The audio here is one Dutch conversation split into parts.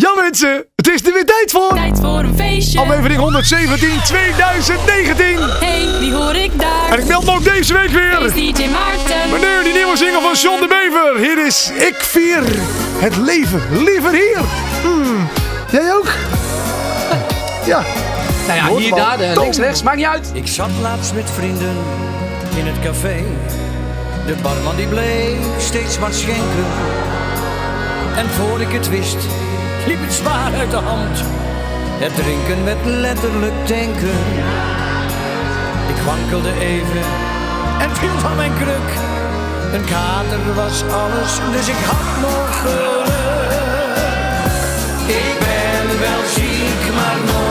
Ja mensen, het is er weer tijd voor. Tijd voor een feestje. Aflevering 117 2019. Hey, wie hoor ik daar? En ik meld me ook deze week Is weer. DJ Maarten. Meneer, die nieuwe single van John de Bever. Hier is Ik vier het leven liever hier. Hmm, Jij ook? Ja. Nou ja, hier, daar, de, Tom. links, rechts, maakt niet uit. Ik zat laatst met vrienden in het café. De barman die bleef steeds maar schenken. En voor ik het wist, liep het zwaar uit de hand. Het drinken werd letterlijk tanken. Ik wankelde even en viel van mijn kruk. Een kater was alles, dus ik had nog geluk. Ik ben wel ziek, maar nog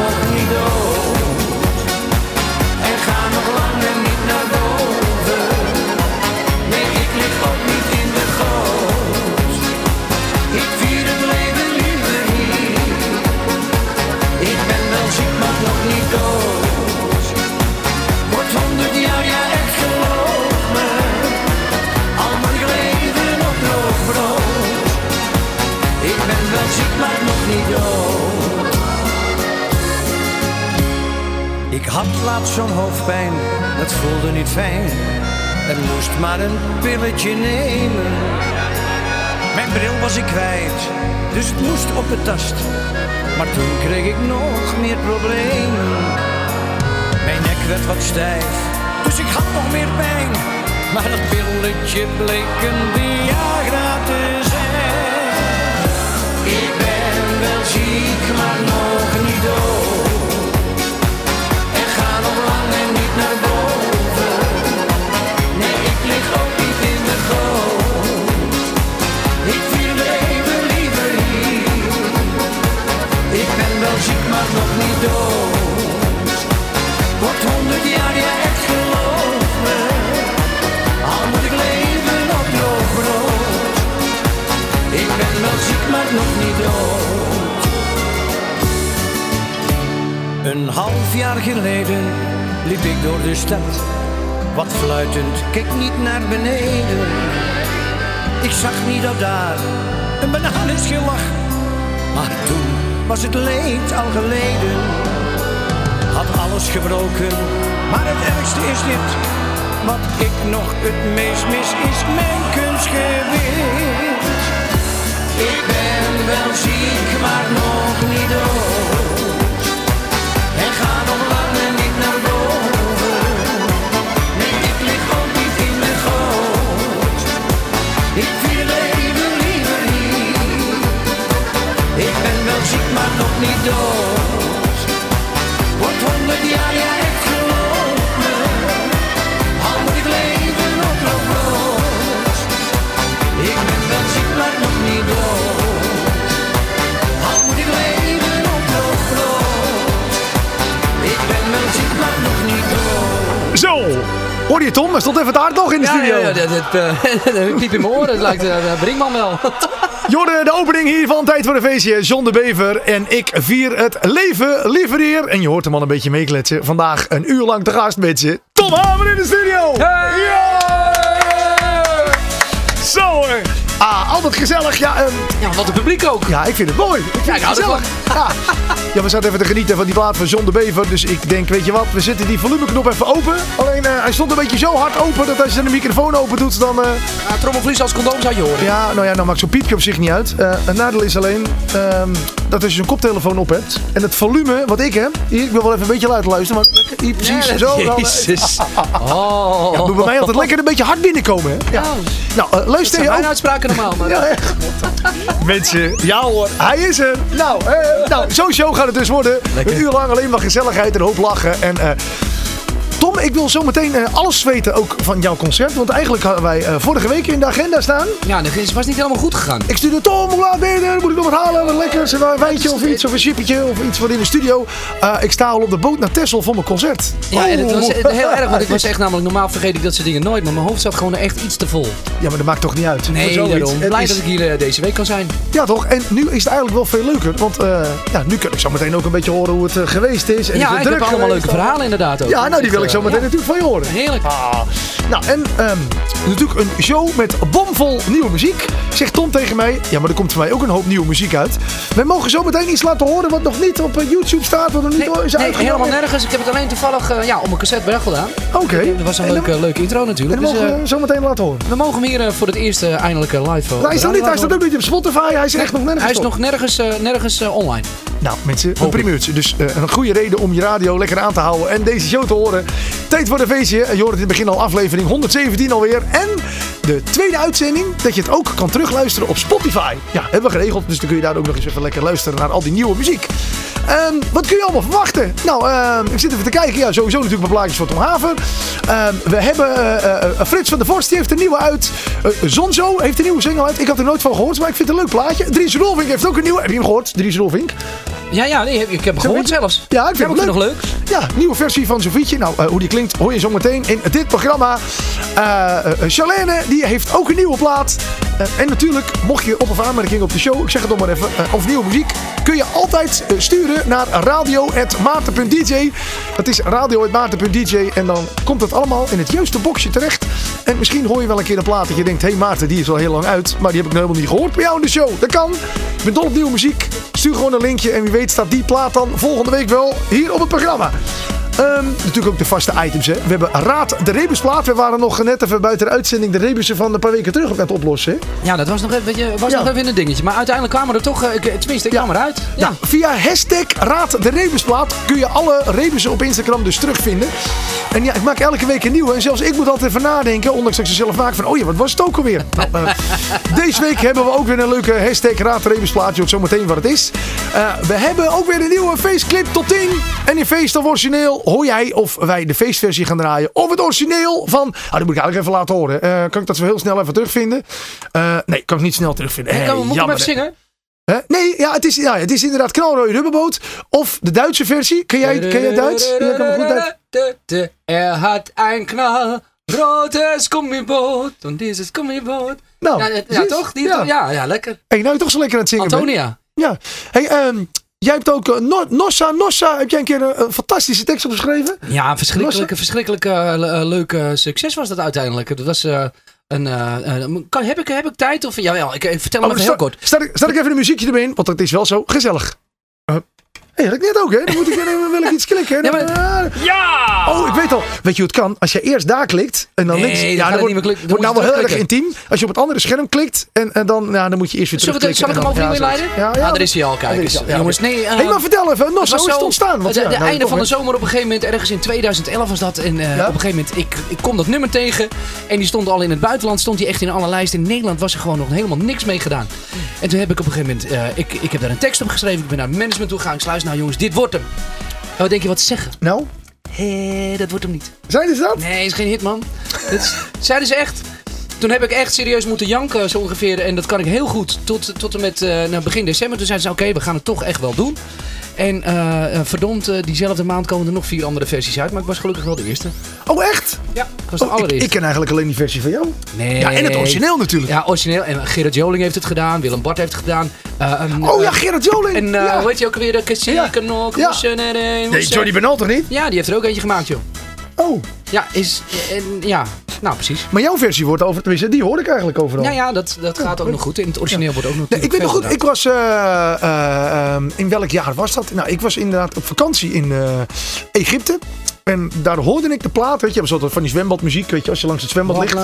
Ik had laatst zo'n hoofdpijn, dat voelde niet fijn. Er moest maar een pilletje nemen. Mijn bril was ik kwijt, dus het moest op de tast. Maar toen kreeg ik nog meer problemen. Mijn nek werd wat stijf, dus ik had nog meer pijn. Maar dat pilletje bleek een Viagra te zijn. Ik ben wel ziek, maar nog niet dood. En ga nog langer niet naar boven. Nee, ik lig ook niet in de goot. Ziek, maar nog niet dood. Wordt honderd jaar, ja echt geloof me. Al moet ik leven op droog brood. Ik ben wel ziek, maar nog niet dood. Een half jaar geleden liep ik door de stad. Wat fluitend, keek niet naar beneden. Ik zag niet dat daar een is gelach. Maar toen was het leed al geleden. Had alles gebroken, maar het ergste is dit. Wat ik nog het meest mis is mijn kunstgewicht. Ik ben wel ziek, maar nog niet dood. Ben wel ziek, maar nog niet dood. Wordt honderd jaar, ja echt geloof me. Al moet ik leven op. Ik ben wel ziek, maar nog niet dood. Al moet ik leven op. Ik ben wel ziek, maar nog niet dood. Zo. Hoor je Tom? Er stond even het nog in de Ja, studio. ja, ja, dat, dat, eh, dat piep in mijn oren. Het lijkt uh, Brinkman wel. Jorde, de opening hier van Tijd voor een Feestje. John de Bever en ik vier het leven liever hier. En je hoort hem al een beetje meekletsen. Vandaag een uur lang te gast met je. Tom Hamer in de studio. Ja! Zo hoor. Ah, altijd gezellig. Ja, ehm, Ja, wat het publiek ook. ja, ik vind het mooi. Ik vind Ja, het gezellig. Ja. Ja, we zaten even te genieten van die plaat van John de Bever. Dus ik denk, weet je wat, we zetten die volumeknop even open. Alleen eh, hij stond een beetje zo hard open dat als je de microfoon open doet, dan... eh, Ja, trommelvlies als condoom zou je horen. ja, nou ja, nou maakt zo'n piepje op zich niet uit. Eh het nadeel is alleen ehm, dat als je zo'n koptelefoon op hebt en het volume wat ik heb, hier, ik wil wel even een beetje luid luisteren, maar hier precies Ja, zo. dan, Jezus. Oh. ja, moet bij mij altijd lekker een beetje hard binnenkomen. Hè? Ja. Oh. Nou, luister zijn je mijn ook. uitspraken normaal. Maar, Ja, echt. Mensen, ja hoor, hij is er. Nou, eh, nou zo'n show gaat het dus worden. Een uur lang alleen maar gezelligheid en hoop lachen. En eh, Tom, ik wil zo meteen eh, alles weten ook van jouw concert. Want eigenlijk hadden wij eh, vorige week in de agenda staan. ja, dat was niet helemaal goed gegaan. Ik stuurde Tom, hoe laat ben je er? Moet ik nog wat halen? Wat lekkers? Een wijntje of iets? Of een chipetje? Of iets van in de studio? Eh, ik sta al op de boot naar Texel voor mijn concert. Ja, en het was Oh. heel erg, want ik was echt namelijk, normaal vergeet ik dat soort dingen nooit, maar mijn hoofd zat gewoon echt iets te vol. Ja, maar dat maakt toch niet uit? Nee, daarom. Het Blij is- dat ik hier deze week kan zijn. Ja, toch? En nu is het eigenlijk wel veel leuker. Want ja, nu kan ik zo meteen ook een beetje horen hoe het geweest is. En is Ja, het ik heb allemaal leuke verhalen inderdaad ook. Ja, nou die wil ik ik zo meteen ja. natuurlijk van je horen. Heerlijk. Ah. Nou, en ehm, natuurlijk een show met bomvol nieuwe muziek. Zegt Tom tegen mij. Ja, maar er komt voor mij ook een hoop nieuwe muziek uit. Wij mogen zo meteen iets laten horen wat nog niet op eh, YouTube staat. Wat nog niet Nee, is nee, helemaal nergens. Ik heb het alleen toevallig eh, ja, op mijn cassette weg gedaan. Oké. Dat was een En dan- leuke, intro En natuurlijk. dan Dus, mogen eh, we zo meteen laten horen. we mogen hem hier eh, voor het eerst eh, eindelijk eh, live uh, hij, is nog niet, hij staat ook niet op Spotify. Hij is echt nog nergens Hij is op. nog nergens, eh, nergens eh, online. Nou, mensen, een primeurtje. Dus eh, een goede reden om je radio lekker aan te houden en deze show te horen. Tijd voor een feestje. Je hoort in het begin al aflevering 117 alweer. En de tweede uitzending, dat je het ook kan terugluisteren op Spotify. Ja, hebben we geregeld. Dus dan kun je daar ook nog eens even lekker luisteren naar al die nieuwe muziek. Ehm, wat kun je allemaal verwachten? Nou, ehm, ik zit even te kijken. Ja, sowieso natuurlijk mijn plaatjes van Tom Haver. Ehm, we hebben eh, eh, Frits van der Vorst, die heeft een nieuwe uit. Eh, Zonzo heeft een nieuwe single uit. Ik had er nooit van gehoord, maar ik vind het een leuk plaatje. Dries Rolvink heeft ook een nieuwe. Heb je hem gehoord, Dries Rolvink? Ja, ja nee, ik heb hem gehoord zelfs. Ja, ik vind het nog leuk. Ja, nieuwe versie van Sofietje. Nou, eh, hoe die klinkt hoor je zo meteen in dit programma. Eh eh, Charlene, die heeft ook een nieuwe plaat. Eh, en natuurlijk, mocht je op of aanmerking op de show, ik zeg het nog maar even, eh, of nieuwe muziek, kun je altijd eh, naar radio.maarten.dj. Dat is radio.maarten.dj en dan komt het allemaal in het juiste boxje terecht. En misschien hoor je wel een keer een plaat dat je denkt, hé hey Maarten, die is al heel lang uit, maar die heb ik nog helemaal niet gehoord bij jou in de show. Dat kan. Ik ben dol op nieuwe muziek. Stuur gewoon een linkje en wie weet staat die plaat dan volgende week wel hier op het programma. Ehm, natuurlijk ook de vaste items. Hè. We hebben Raad de Rebusplaat. We waren nog net even buiten de uitzending de rebussen van een paar weken terug aan het oplossen. Hè. Ja, dat was nog even, weet je, was Ja. nog even een dingetje. Maar uiteindelijk kwamen er toch, eh, ik- tenminste, ik Ja. kwam eruit. Ja. Via hashtag Raad de Rebusplaat kun je alle rebussen op Instagram dus terugvinden. En ja, ik maak elke week een nieuwe. En zelfs ik moet altijd even nadenken, ondanks dat ik ze zelf maak, van oh ja, wat was het ook alweer? Nou, eh, deze week hebben we ook weer een leuke hashtag Raad de Rebusplaat. Je hoort zo meteen wat het is. Eh, we hebben ook weer een nieuwe feestclip tot 10. En in Feest of Origineel hoor jij of wij de feestversie gaan draaien. Of het origineel van... Ah, dat moet ik eigenlijk even laten horen. Eh, kan ik dat zo heel snel even terugvinden? Eh, nee, kan ik niet snel terugvinden. Hey, Hey, kan, moet ik hem even zingen? Nee, ja, het is, ja, het is inderdaad knalrooie rubberboot. Of de Duitse versie. Ken jij, ken jij Duits? Ja, kan goed Duits. Er had een knal, rotes gummiboot. En dieses gummiboot. Nou, ja, ja, toch? Die, Ja. ja. ja, lekker. Hey, nou je toch zo lekker aan het zingen bent. Antonia. Ja. Hey, ehm, jij hebt ook eh, No- Nossa Nossa. Heb jij een keer een, een fantastische tekst opgeschreven? Ja, verschrikkelijk, verschrikkelijk eh, le- eh, leuk eh, succes was dat uiteindelijk. Dat was eh, een... eh, eh, kan, heb, ik, heb ik tijd? Of, jawel, ik, ik vertel hem even heel kort. Start ik, ik even een muziekje erin, want het is wel zo gezellig. Eh, hey, dat ik net ook, hè? Dan moet ik dan wil ik iets klikken. Ja, maar- ah. Ja! Oh, ik weet al. Weet je hoe het kan? Als je eerst daar klikt en dan Nee, links... Ja, dan het wordt, niet meer klikken. Dan wordt nou wel heel erg intiem. Als je op het andere scherm klikt en, en dan, ja, dan moet je eerst weer Zullen we het- zal ik hem terugklikken. dan- inleiden? Ja, ja, Ah, daar is hij al, kijk eens. hij. Jongens, nee... eh, Hé, maar vertel even. Nos, Het was hoe is het zo- ontstaan? Want het, ja, de nou, einde van de zomer op een gegeven moment, ergens in 2011 was dat. En eh, op een gegeven moment, ik, ik kom dat nummer tegen. En die stond al in het buitenland, stond die echt in alle lijsten. In Nederland was er gewoon nog helemaal niks mee gedaan. En toen heb ik op een gegeven moment, eh, ik, ik heb daar een tekst op geschreven. Ik ben naar het management toe gegaan. Ik sluis, nou jongens, dit wordt hem. En wat denk je wat ze zeggen? Nou, Hé, dat wordt hem niet. zijn ze dat? Nee, is geen hit, man. Is, zeiden ze echt. Toen heb ik echt serieus moeten janken, zo ongeveer. En dat kan ik heel goed. Tot, tot en met nou, begin december. Toen zeiden ze, oké, we gaan het toch echt wel doen. En eh, eh, verdomd, eh, diezelfde maand komen er nog vier andere versies uit. Maar ik was gelukkig wel de eerste. Oh, echt? Ja, ik was de Oh, ik, allereerste. ik ken eigenlijk alleen die versie van jou. nee. Ja, en het origineel natuurlijk. Ja, origineel. En Gerard Joling heeft het gedaan. Willem Bart heeft het gedaan. Oh ja, Gerard Joling. En ja. hoe heet je ook weer? De Kassieke nog. Ja. nee, Johnny Bernal toch niet? Ja, die heeft er ook eentje gemaakt, joh. Oh, Ja, is... En, ja, nou precies. maar jouw versie wordt over, tenminste, die hoor ik eigenlijk overal. Ja, ja, dat, dat gaat ook nog goed. In het origineel wordt ook nog Nee, ik weet nog goed, ik was, eh, eh, ehm, in welk jaar was dat? Nou, ik was inderdaad op vakantie in eh, Egypte. En daar hoorde ik de plaat, weet je, een soort van die zwembadmuziek, weet je, als je langs het zwembad ligt.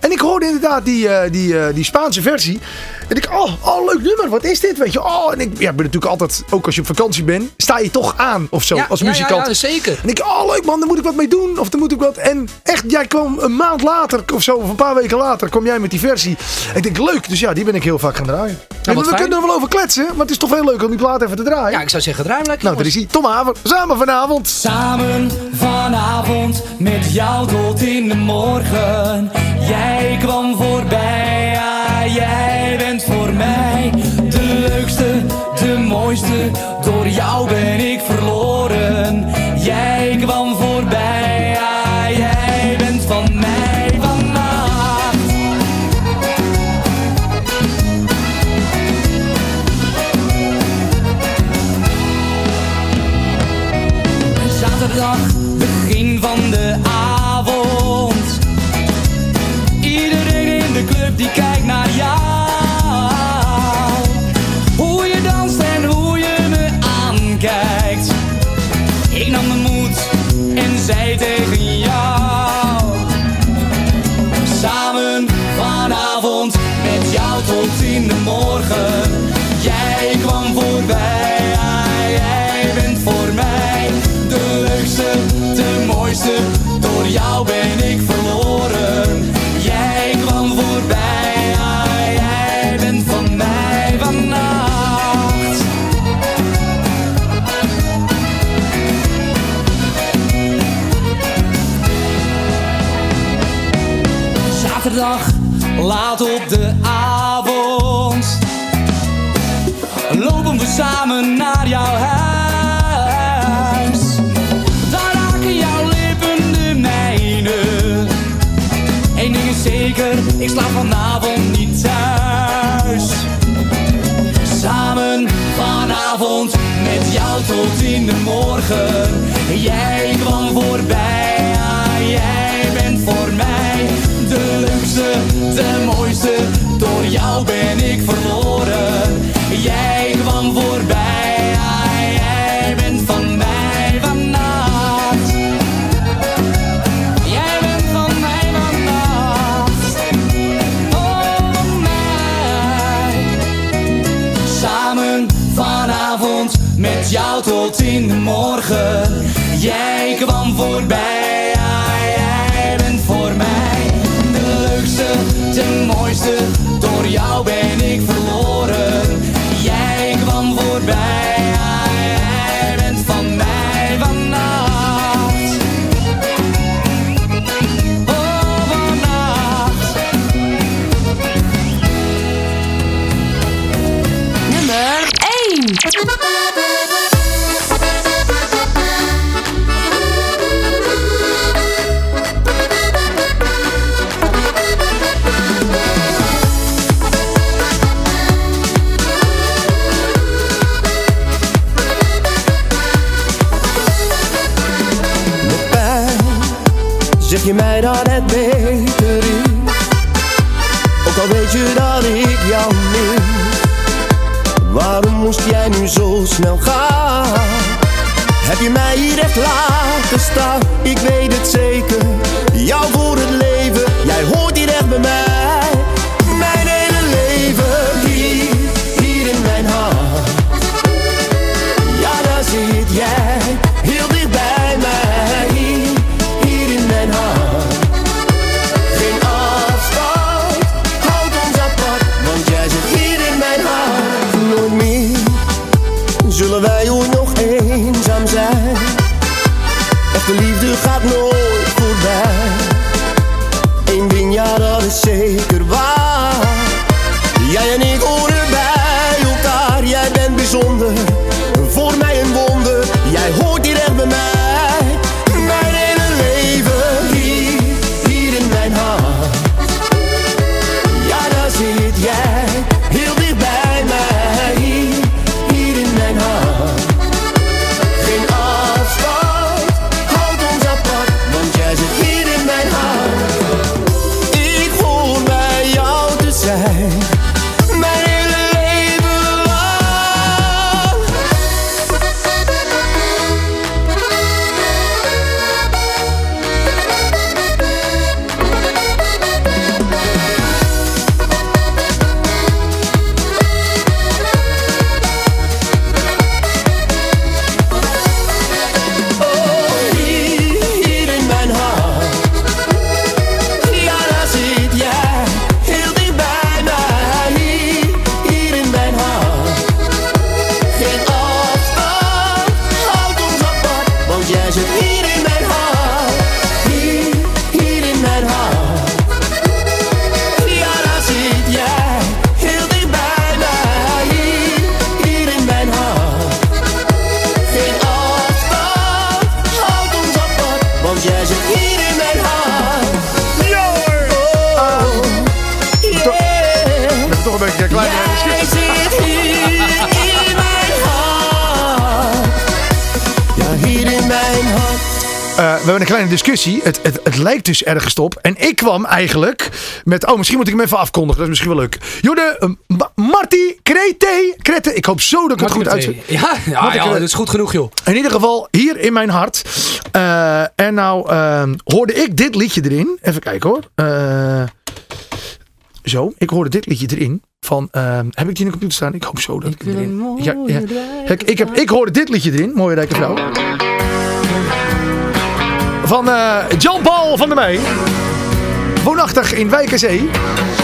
En ik hoorde inderdaad die, eh, die, eh, die Spaanse versie. En ik, oh, oh, leuk nummer, wat is dit, weet je. Oh, en ik ja, ben natuurlijk altijd, ook als je op vakantie bent, sta je toch aan of zo, Ja, als muzikant. Ja, ja, zeker. En ik, oh leuk man, daar moet ik wat mee doen. Of daar moet ik wat. En echt, jij kwam een maand later of zo, of een paar weken later, kwam jij met die versie. En ik denk, leuk. Dus ja, die ben ik heel vaak gaan draaien. en we fijn. kunnen er wel over kletsen, maar het is toch heel leuk om die plaat even te draaien. Ja, ik zou zeggen, draai hem lekker. nou, daar is hij. Tom Haver, samen vanavond. Samen vanavond met jou tot in de morgen. Jij kwam voorbij, ja, jij bent voor mij de leukste, de mooiste. Door jou ben ik jou tot in de morgen. Jij kwam voorbij, jij bent voor mij de leukste, de mooiste. Door jou ben ik veranderd. Vanavond niet thuis. Samen vanavond met jou tot in de morgen. Jij kwam voorbij, tot in de morgen. Jij kwam voorbij, zeg je mij dat het beter is. Ook al weet je dat ik jou mis. Waarom moest jij nu zo snel gaan? Heb je mij hier echt laten staan? Ik weet het zeker, jou voor het leven. Kleine discussie. Het, het, het lijkt dus ergens op. En ik kwam eigenlijk met... Oh, misschien moet ik hem even afkondigen. Dat is misschien wel leuk. Jorde, uh, Ma- Marty Krete. Krete. Ik hoop zo dat ik het goed uitspreek. Ja, ja, ik, ja, dat is goed genoeg, joh. In ieder geval hier in mijn hart. Eh, en nou eh, hoorde ik dit liedje erin. Even kijken hoor. Eh, zo, ik hoorde dit liedje erin. Van, eh, heb ik die in de computer staan? Ik hoop zo dat ik, hem erin... Ja, ja. Kijk, ik, heb, ik hoorde dit liedje erin. Mooie rijke vrouw van eh, uh, John Paul van der Mei. Woonachtig in Wijkenzee.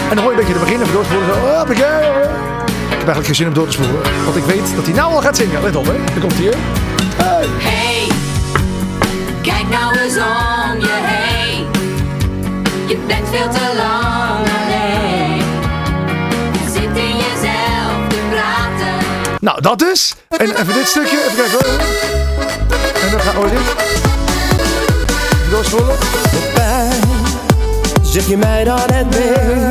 en dan hoor je een beetje de beginnen van doorspoelen. Oh, ik heb eigenlijk geen zin om door te spoelen. Want ik weet dat hij nou al gaat zingen. Let op, hè. Dan komt hij hier. Hey. hey. kijk nou eens om je heen. Je bent veel te lang alleen. Je zit in jezelf te praten. Nou, dat dus. En even dit stukje. Even kijken hoor. En dan gaan we dit. Even doorscrollen. Pijn, zeg je mij dan het beter?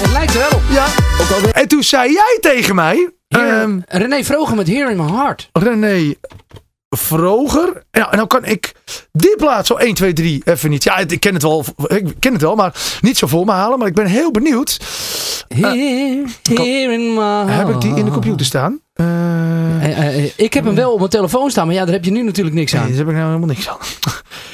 Het lijkt er wel op. Ja. Ook al weet En toen zei jij tegen mij... Heer- ehm, René Vroger met Here in My Heart. René Vroger. Ja, en dan kan ik die plaats zo 1, 2, 3 even niet. Ja, ik ken het wel, ik ken het wel, maar niet zo voor me halen. Maar ik ben heel benieuwd. Here, here in my heart. Heb ik die in de computer staan? Eh, Eh, eh, eh, ik heb hem wel op mijn telefoon staan, maar ja, daar heb je nu natuurlijk niks nee, aan. daar heb ik nou helemaal niks aan.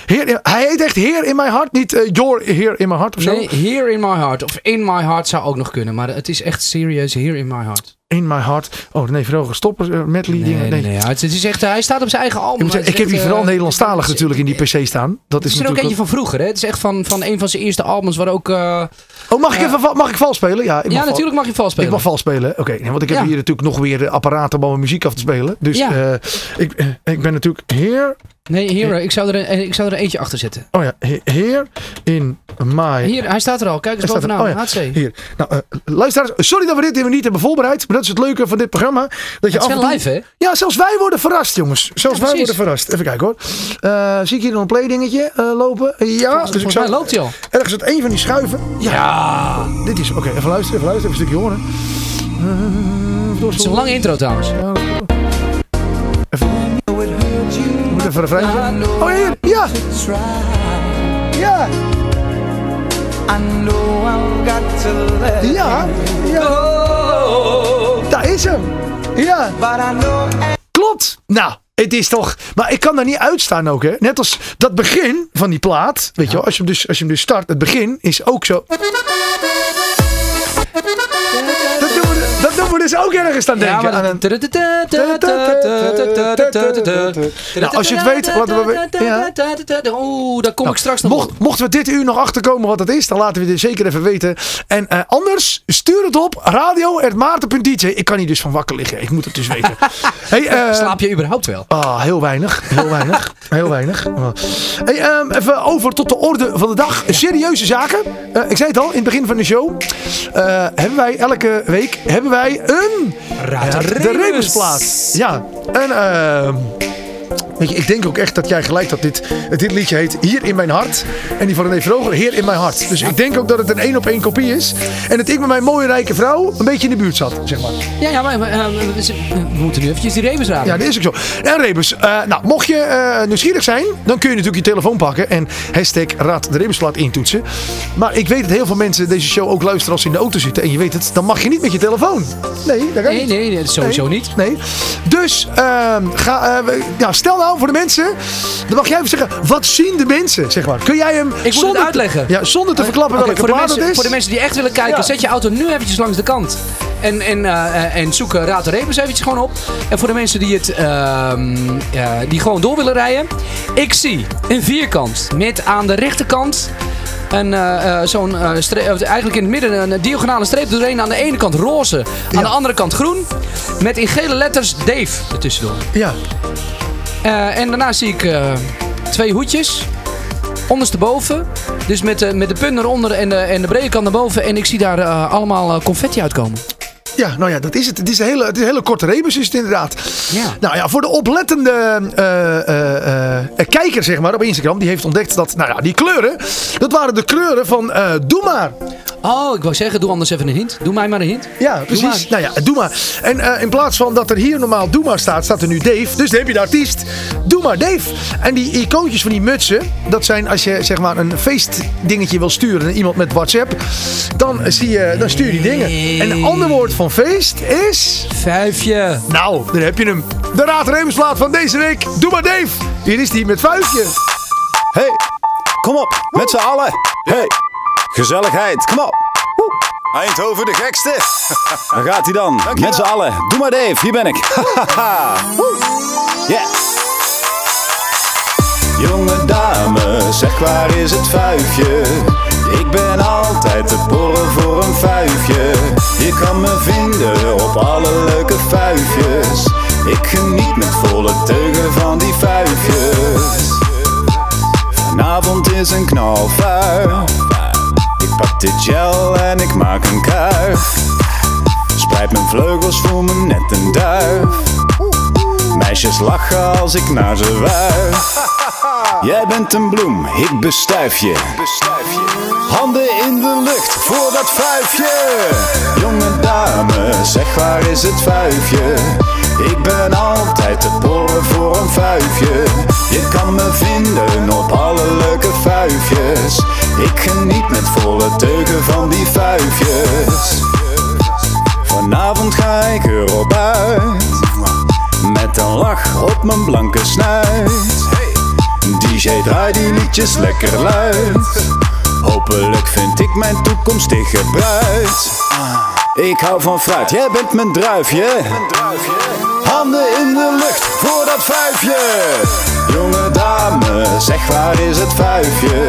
Heer, hij heet echt Heer in my heart, niet eh, Your Heer in my heart of zo. Nee, Here in My Heart. Of In My Heart zou ook nog kunnen. Maar het is echt serieus Here in My Heart. In my heart. Oh, René Vroger, stoppen uh, medley Nee, dingen. nee, nee. Het is echt, hij staat op zijn eigen album. zeggen, ik heb hier vooral eh, Nederlandstalig natuurlijk in die PC staan. Dat is is er ook eentje van vroeger, hè? Het is echt van, van een van zijn eerste albums waar ook... eh, Oh, mag ik even mag ik vals spelen? Ja, ik ja, natuurlijk mag je vals spelen. Ik mag vals spelen. Oké, nee, want ik heb Ja. hier natuurlijk nog weer eh, apparaten om mijn muziek af te spelen. Dus Ja. eh, ik, eh, ik ben natuurlijk heer. Nee, Here, ik zou, er een, ik zou er eentje achter zetten. Oh ja, he- heer in my. Hier, hij staat er al. Kijk eens bovenaan. oh ja, HC. Hier. Nou, eh, luisteraars, sorry dat we dit even niet hebben voorbereid. Maar dat is het leuke van dit programma. Dat je Het is af en wel toe- live, hè? Ja, zelfs wij worden verrast, jongens. Zelfs Ja, wij worden verrast. Even kijken hoor. Eh, zie ik hier nog een play dingetje eh, lopen? Ja, dus ik Volgens zou mij loopt hij al. ergens uit een van die schuiven. Ja. Dit is, oké, even luisteren, even luisteren, even een stukje horen. Het is een lange intro trouwens. Even. Even een Oh, hier. Ja. Ja. Ja. Ja. Daar is hem. Ja. Klopt. Nou, het is toch... Maar ik kan daar niet uitstaan ook, hè. Net als dat begin van die plaat. Weet je wel, als je, hem dus, als je hem dus start, het begin is ook zo... dus ook ergens aan denken. aan een... Nou, als je het weet, laten we... Ja. Oeh, daar kom ik straks nog Mocht, op. mochten we dit uur nog achterkomen wat het is, dan laten we het zeker even weten. En eh, anders, stuur het op radio.maarten.dj. Ik kan hier dus van wakker liggen. Ik moet het dus weten. hey, eh, Slaap je überhaupt wel? Ah, heel weinig. Heel weinig. Heel weinig. Hey, ehm, even over tot de orde van de dag. Serieuze zaken. Eh, ik zei het al in het begin van de show. Hebben wij elke week hebben wij een... Raad de de Rebus. Rebusplaat. Ja. En ehm, Weet je, ik denk ook echt dat jij gelijk dat dit, dit liedje heet Hier in mijn hart. En die van René Vroger, Heer in mijn hart. Dus ik denk ook dat het een één op één kopie is. En dat ik met mijn mooie rijke vrouw een beetje in de buurt zat, zeg maar. Ja, ja, maar, maar, eh, we we moeten nu eventjes die rebus raden. Ja, dat is ook zo. En Rebus, eh, nou, mocht je eh, nieuwsgierig zijn, dan kun je natuurlijk je telefoon pakken en hashtag Raad de Rebusplaat intoetsen. Maar ik weet dat heel veel mensen deze show ook luisteren als ze in de auto zitten. En je weet het, dan mag je niet met je telefoon. Nee, dat kan Nee, niet. nee, nee, sowieso Nee, niet. Nee. Dus ehm, ga, eh, ja, stel nou voor de mensen, dan mag jij even zeggen, wat zien de mensen, zeg maar. Kun jij hem moet het zonder te- uitleggen. ja, zonder te verklappen Oké, welke voor, de plaat het mensen, is. voor de mensen die echt willen kijken, Ja. zet je auto nu eventjes langs de kant. En, en, eh, eh, en zoek eh, Raad de Rebus eventjes gewoon op. En voor de mensen die, het, ehm, ja, die gewoon door willen rijden. Ik zie een vierkant met aan de rechterkant een, eh, eh, zo'n eh, streep, eh, eigenlijk in het midden een diagonale streep doorheen. Aan de ene kant roze, aan de andere kant groen. Met in gele letters Dave ertussendoor. Ja, Eh, en daarna zie ik eh, twee hoedjes. Ondersteboven. Dus met, de met de punt eronder en de, en de brede kant naar boven. En ik zie daar eh, allemaal eh, confetti uitkomen. ja, nou ja, dat is het. Het is een hele, het is een hele korte rebus, is het inderdaad. Ja. Nou ja, voor de oplettende eh, eh, eh, kijker zeg maar, op Instagram, die heeft ontdekt dat nou ja, die kleuren, dat waren de kleuren van eh Doe maar. Oh, ik wou zeggen, doe anders even een hint. Doe mij maar een hint. Ja, precies. Nou ja, Doe maar. En eh, in plaats van dat er hier normaal Doe maar staat, staat er nu Dave. Dus dan heb je de artiest Doe maar Dave. En die icoontjes van die mutsen, dat zijn als je zeg maar een feestdingetje wil sturen naar iemand met WhatsApp, dan, zie je, dan stuur je die dingen. En een ander woord van feest is... Vijfje. Nou, daar heb je hem. De Raad Rebusplaat van deze week. Doe maar Dave. Hier is die met vuistje. Hey, kom op, met z'n allen. Hey, gezelligheid, kom op. Eindhoven de gekste. Daar gaat hij dan, met z'n allen. Doe maar Dave, hier ben ik. Yeah. Jonge dame, zeg waar is het vuifje? Ik ben altijd te porren voor een vuifje. Je kan me vinden op alle leuke vuifjes. Ik geniet met volle teugen van die vuifjes. Vanavond is een knalvuur. Ik pak de gel en ik maak een kuif. Spreid mijn vleugels voor me net een duif. Meisjes lachen als ik naar ze wuif. Jij bent een bloem, ik bestuif je. Handen in de lucht voor dat vuifje. Jonge dame, zeg waar is het vuifje? Ik ben altijd te porren voor een vuifje. Je kan me vinden op alle leuke vuifjes. Ik geniet met volle teugen van die vuifjes. Vanavond ga ik erop uit. Met een lach op mijn blanke snuit. DJ draai die liedjes lekker luid. Hopelijk vind ik mijn toekomstige bruid. Ik hou van fruit, jij bent mijn druifje. Handen in de lucht voor dat vuifje. Jonge dame, zeg waar is het vuifje?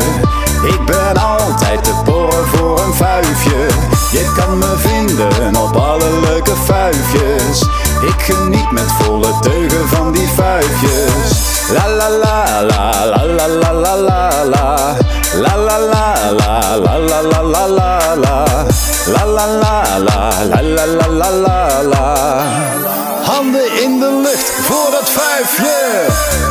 Ik ben altijd te porren voor een vuifje. Je kan me vinden op alle leuke vuifjes. Ik geniet met volle teugen van die vuifjes. La la la la la la la la la la. La la la la la la la la la la. La la la la la la la la. Handen in de lucht voor dat vuifje.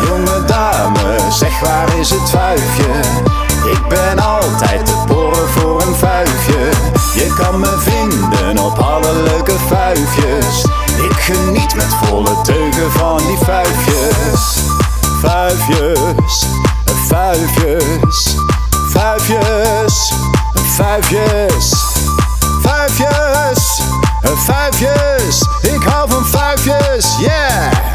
Jonge dame, zeg waar is het vuifje? Ik ben altijd te porren voor een vuifje. Je kan me vinden op alle leuke vuifjes. Ik geniet met volle teugen van die vuifjes. Vuifjes, vuifjes, vuifjes, vuifjes, vuifjes, vuifjes. Ik hou van vuifjes, yeah!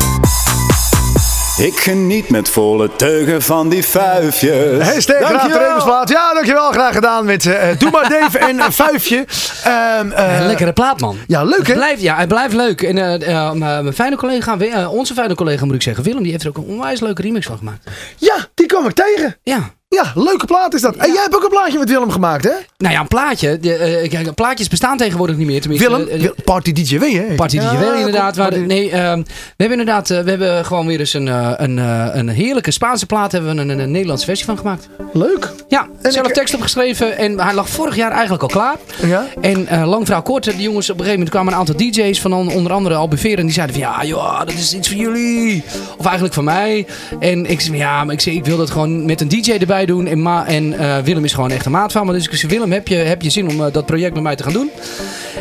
Ik geniet met volle teugen van die vuifjes. Hashtag Raad de. Rebusplaat. Ja, dankjewel. Graag gedaan met eh, Doe maar Dave en een Vuifje. Ehm, eh, Een lekkere plaat, man. Ja, leuk hè? blijft, ja, het blijft leuk. En eh, mijn fijne collega, onze fijne collega moet ik zeggen, Willem, die heeft er ook een onwijs leuke remix van gemaakt. Ja, die kwam ik tegen. Ja. Ja, leuke plaat is dat. En jij hebt ook een plaatje met Willem gemaakt hè? Nou ja, een plaatje. De, eh, kijk, plaatjes bestaan tegenwoordig niet meer. Tenminste, Willem, eh, Wil- Party DJ W hè? Party Ja, wel inderdaad. nee, ehm, we hebben inderdaad eh, we hebben gewoon weer eens een, eh, een, eh, een heerlijke Spaanse plaat. Hebben we een, een, een Nederlandse versie van gemaakt. Leuk. Ja, En zelf ik- tekst opgeschreven. En hij lag vorig jaar eigenlijk al klaar. Ja? En eh, lang verhaal kort, de jongens op een gegeven moment kwamen een aantal DJ's van on- onder andere Albufeer. En die zeiden van ja, joh, dat is iets voor jullie. Of eigenlijk van mij. En ik zei ja, maar ik, zei, ik wil dat gewoon met een DJ erbij doen. En, Ma en eh, Willem is gewoon echt een maat van me. Dus ik zei Willem, heb je, heb je zin om eh, dat project met mij te gaan doen?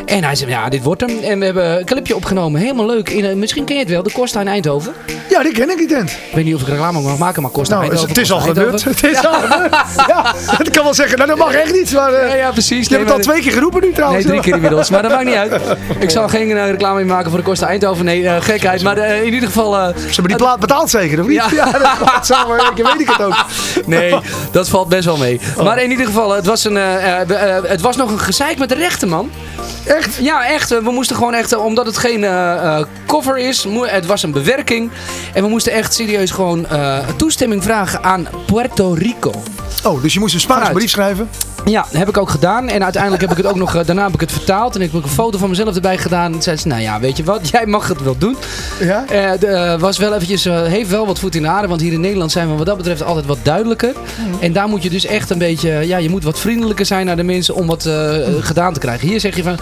En hij zei ja, dit wordt hem. En we hebben een clipje opgenomen. Helemaal leuk. In, eh, misschien ken je het wel, de Costa in Eindhoven. Ja, die ken ik die tent. Ik weet niet of ik reclame mag maken, maar Costa Nou, Eindhoven. het is al gebeurd. Het is al gebeurd. Ja, ik kan wel zeggen, nou dat mag echt niet. Maar, Ja, ja, precies. Je hebt het al twee keer geroepen nu trouwens. Nee, drie keer inmiddels. Maar dat maakt niet uit. Ik zal geen reclame meer maken voor de Costa Eindhoven. Nee, gekheid. Maar in ieder geval... Ze hebben die plaat betaald zeker, of niet? Ja. Ja, dat klopt. Samen, ik weet ik het ook. nee, dat valt best wel mee. Oh. Maar in ieder geval, het was, een, eh, eh, eh, het was nog een gezeik met de rechten, man. Echt? Ja, echt. We moesten gewoon echt, omdat het geen cover is, het was een bewerking. En we moesten echt serieus gewoon toestemming vragen aan Puerto Rico. Oh, dus je moest een Spaans Vooruit. brief schrijven? Ja, heb ik ook gedaan. En uiteindelijk heb ik het ook nog, eh, daarna heb ik het vertaald. En ik heb ook een foto van mezelf erbij gedaan. En zei ze, nou ja, weet je wat, jij mag het wel doen. Ja? De, eh, was wel eventjes, heeft wel wat voet in de aarde. Want hier in Nederland zijn we wat dat betreft altijd wat duidelijker. En daar moet je dus echt een beetje, ja, je moet wat vriendelijker zijn naar de mensen om wat eh, gedaan te krijgen. Hier zeg je van,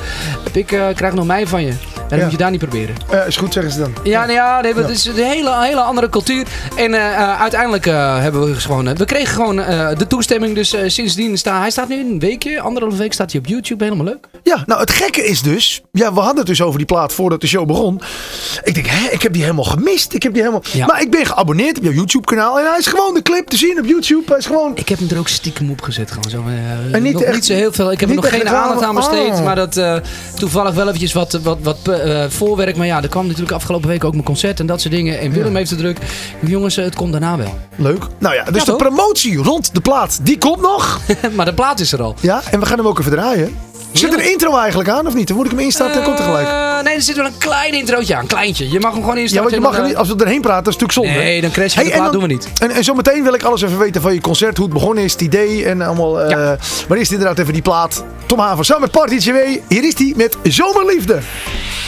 ik krijg nog mij van je. En dan Ja. moet je daar niet proberen. Eh, is goed, zeggen ze dan. Ja, nou ja, nee, het is een hele, hele andere cultuur. En eh, eh, uiteindelijk hebben we gewoon, eh, we kregen gewoon de toestemming. Dus sindsdien staat, hij staat nu een weekje, anderhalve week staat hij op YouTube. Helemaal leuk. Ja, nou het gekke is dus, ja, we hadden het dus over die plaat voordat de show begon. Ik denk, hè, ik heb die helemaal gemist. Ik heb die helemaal. Ja. Maar ik ben geabonneerd op jouw YouTube kanaal en hij is gewoon de clip te zien op YouTube. Hij is gewoon. Ik heb hem er ook stiekem op gezet. Gewoon zo, En niet echt- niet zo heel veel. Ik heb er nog geen aandacht aan besteed. Oh. Maar dat toevallig wel eventjes wat, wat, wat eh, voorwerk. Maar ja, er kwam natuurlijk afgelopen week ook mijn concert en dat soort dingen. En Willem heeft de druk. Jongens, het komt daarna wel. Leuk. Nou ja, dus Ja, de promotie rond de plaat, die komt nog. maar de plaat is er al. Ja, en we gaan hem ook even draaien. Zit er een intro eigenlijk aan of niet? Dan moet ik hem instarten en komt er gelijk. Eh, nee, er zit wel een klein introotje aan. Een kleintje. Je mag hem gewoon Ja, instarten. want je mag er niet, als we erheen praten, dat is natuurlijk zonde. Nee, dan crash je de en plaat, dan- doen we niet. En, en zometeen wil ik alles even weten van je concert, hoe het begonnen is, het idee en allemaal. eh, Ja. Maar eerst inderdaad even die plaat. Tom Haver samen met Party JW. Hier is die met Zomerliefde.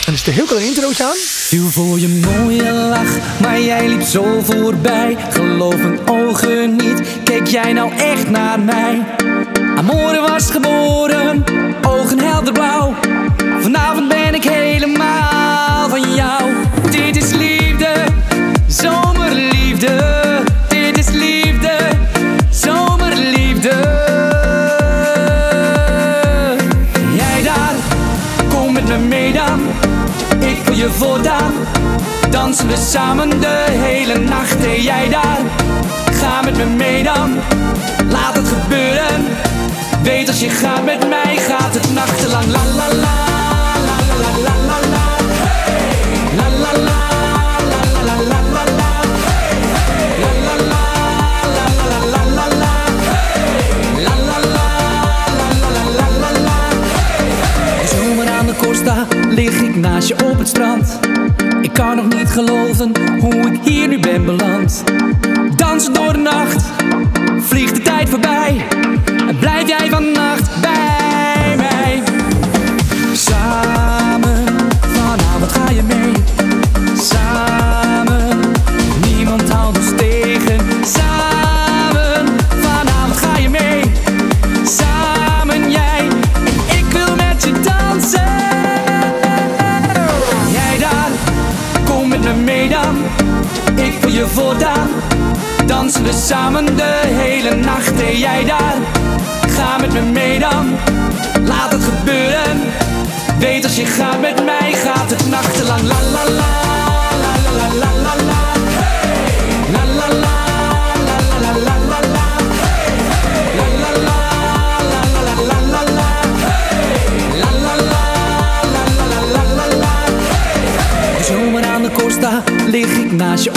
En er zit een heel klein introotje aan. Viel voor je mooie lach, maar jij liep zo voorbij. Geloof mijn ogen niet, keek jij nou echt naar mij? Amore was geboren, ogen helder blauw. Vanavond ben ik helemaal van jou. Dit is liefde, zomerliefde. Dit is liefde, zomerliefde. Jij daar, kom met me mee dan. Ik wil je voldaan. Dansen we samen de hele nacht. Hey, jij daar, ga met me mee dan. Laat het gebeuren. Weet als je gaat met mij, gaat het nachtenlang. La la la, la la la la la la. La la la, la la la la la la. La la la, la la la la la la. La la la, la la la la la. Zomer aan de Costa lig ik naast je op het strand. Ik kan nog niet geloven hoe ik hier nu ben beland. Dansen door de nacht, vliegt de tijd voorbij. En blijf jij vannacht Dansen we samen de hele nacht en jij daar. Ga met me mee dan, laat het gebeuren. Weet als je gaat met mij, gaat het nachtenlang. La la la, la la la la la la. La la la, la la la la la la. La la la, la la la la la la. La la la, la la la. Zomer aan de lig ik naast je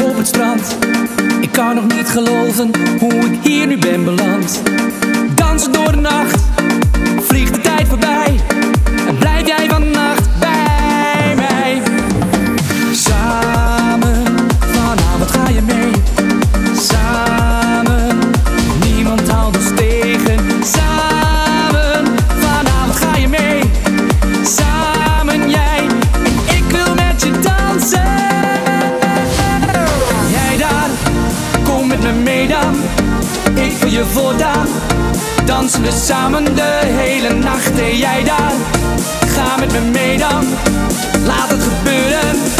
nog niet geloven hoe ik hier nu ben beland. Dansen door de nacht, Dansen we samen de hele nacht en jij daar. Ga met me mee dan, laat het gebeuren.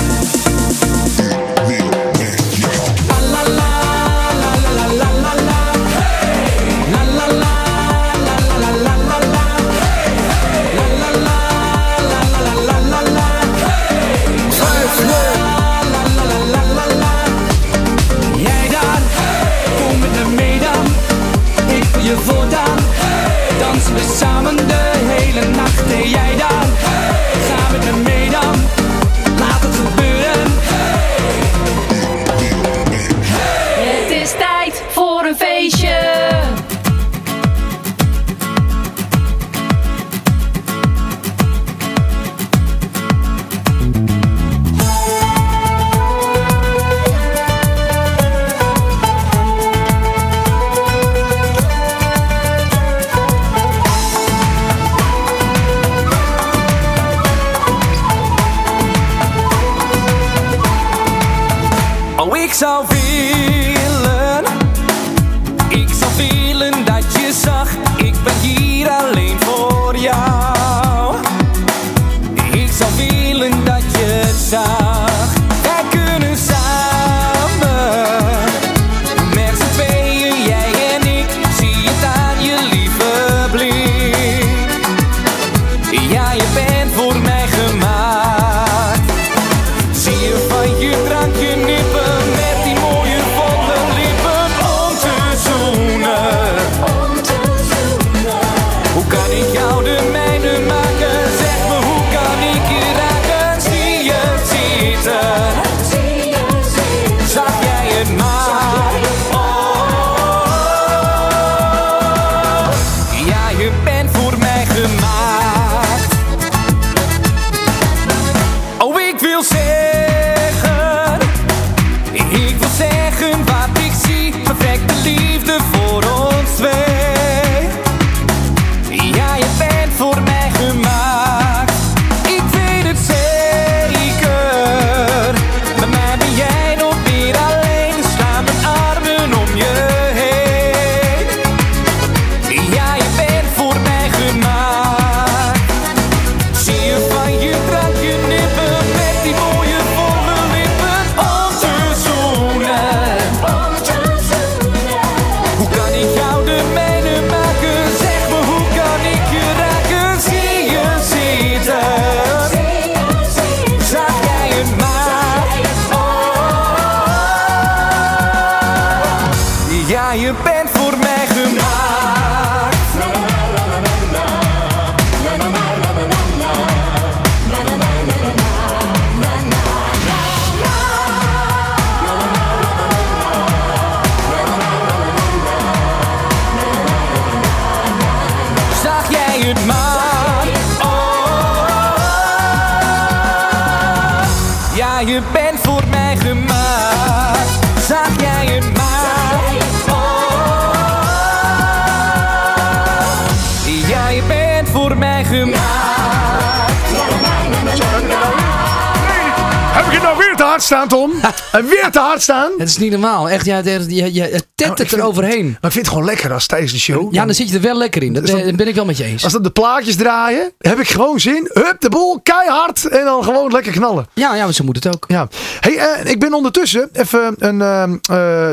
Staan, Tom? en weer te hard staan? Het is niet normaal. Echt, ja, je, je, je Nou, ik tettert vind- er overheen. Maar ik vind het gewoon lekker als tijdens de show. Ja, dan zit je er wel lekker in. Dat, dat- eh, ben ik wel met je eens. Als dan de plaatjes draaien, heb ik gewoon zin. Hup, de bol, keihard. En dan gewoon lekker knallen. Ja, ja, maar zo moet het ook. Ja. Hey, eh, ik ben ondertussen even een, eh,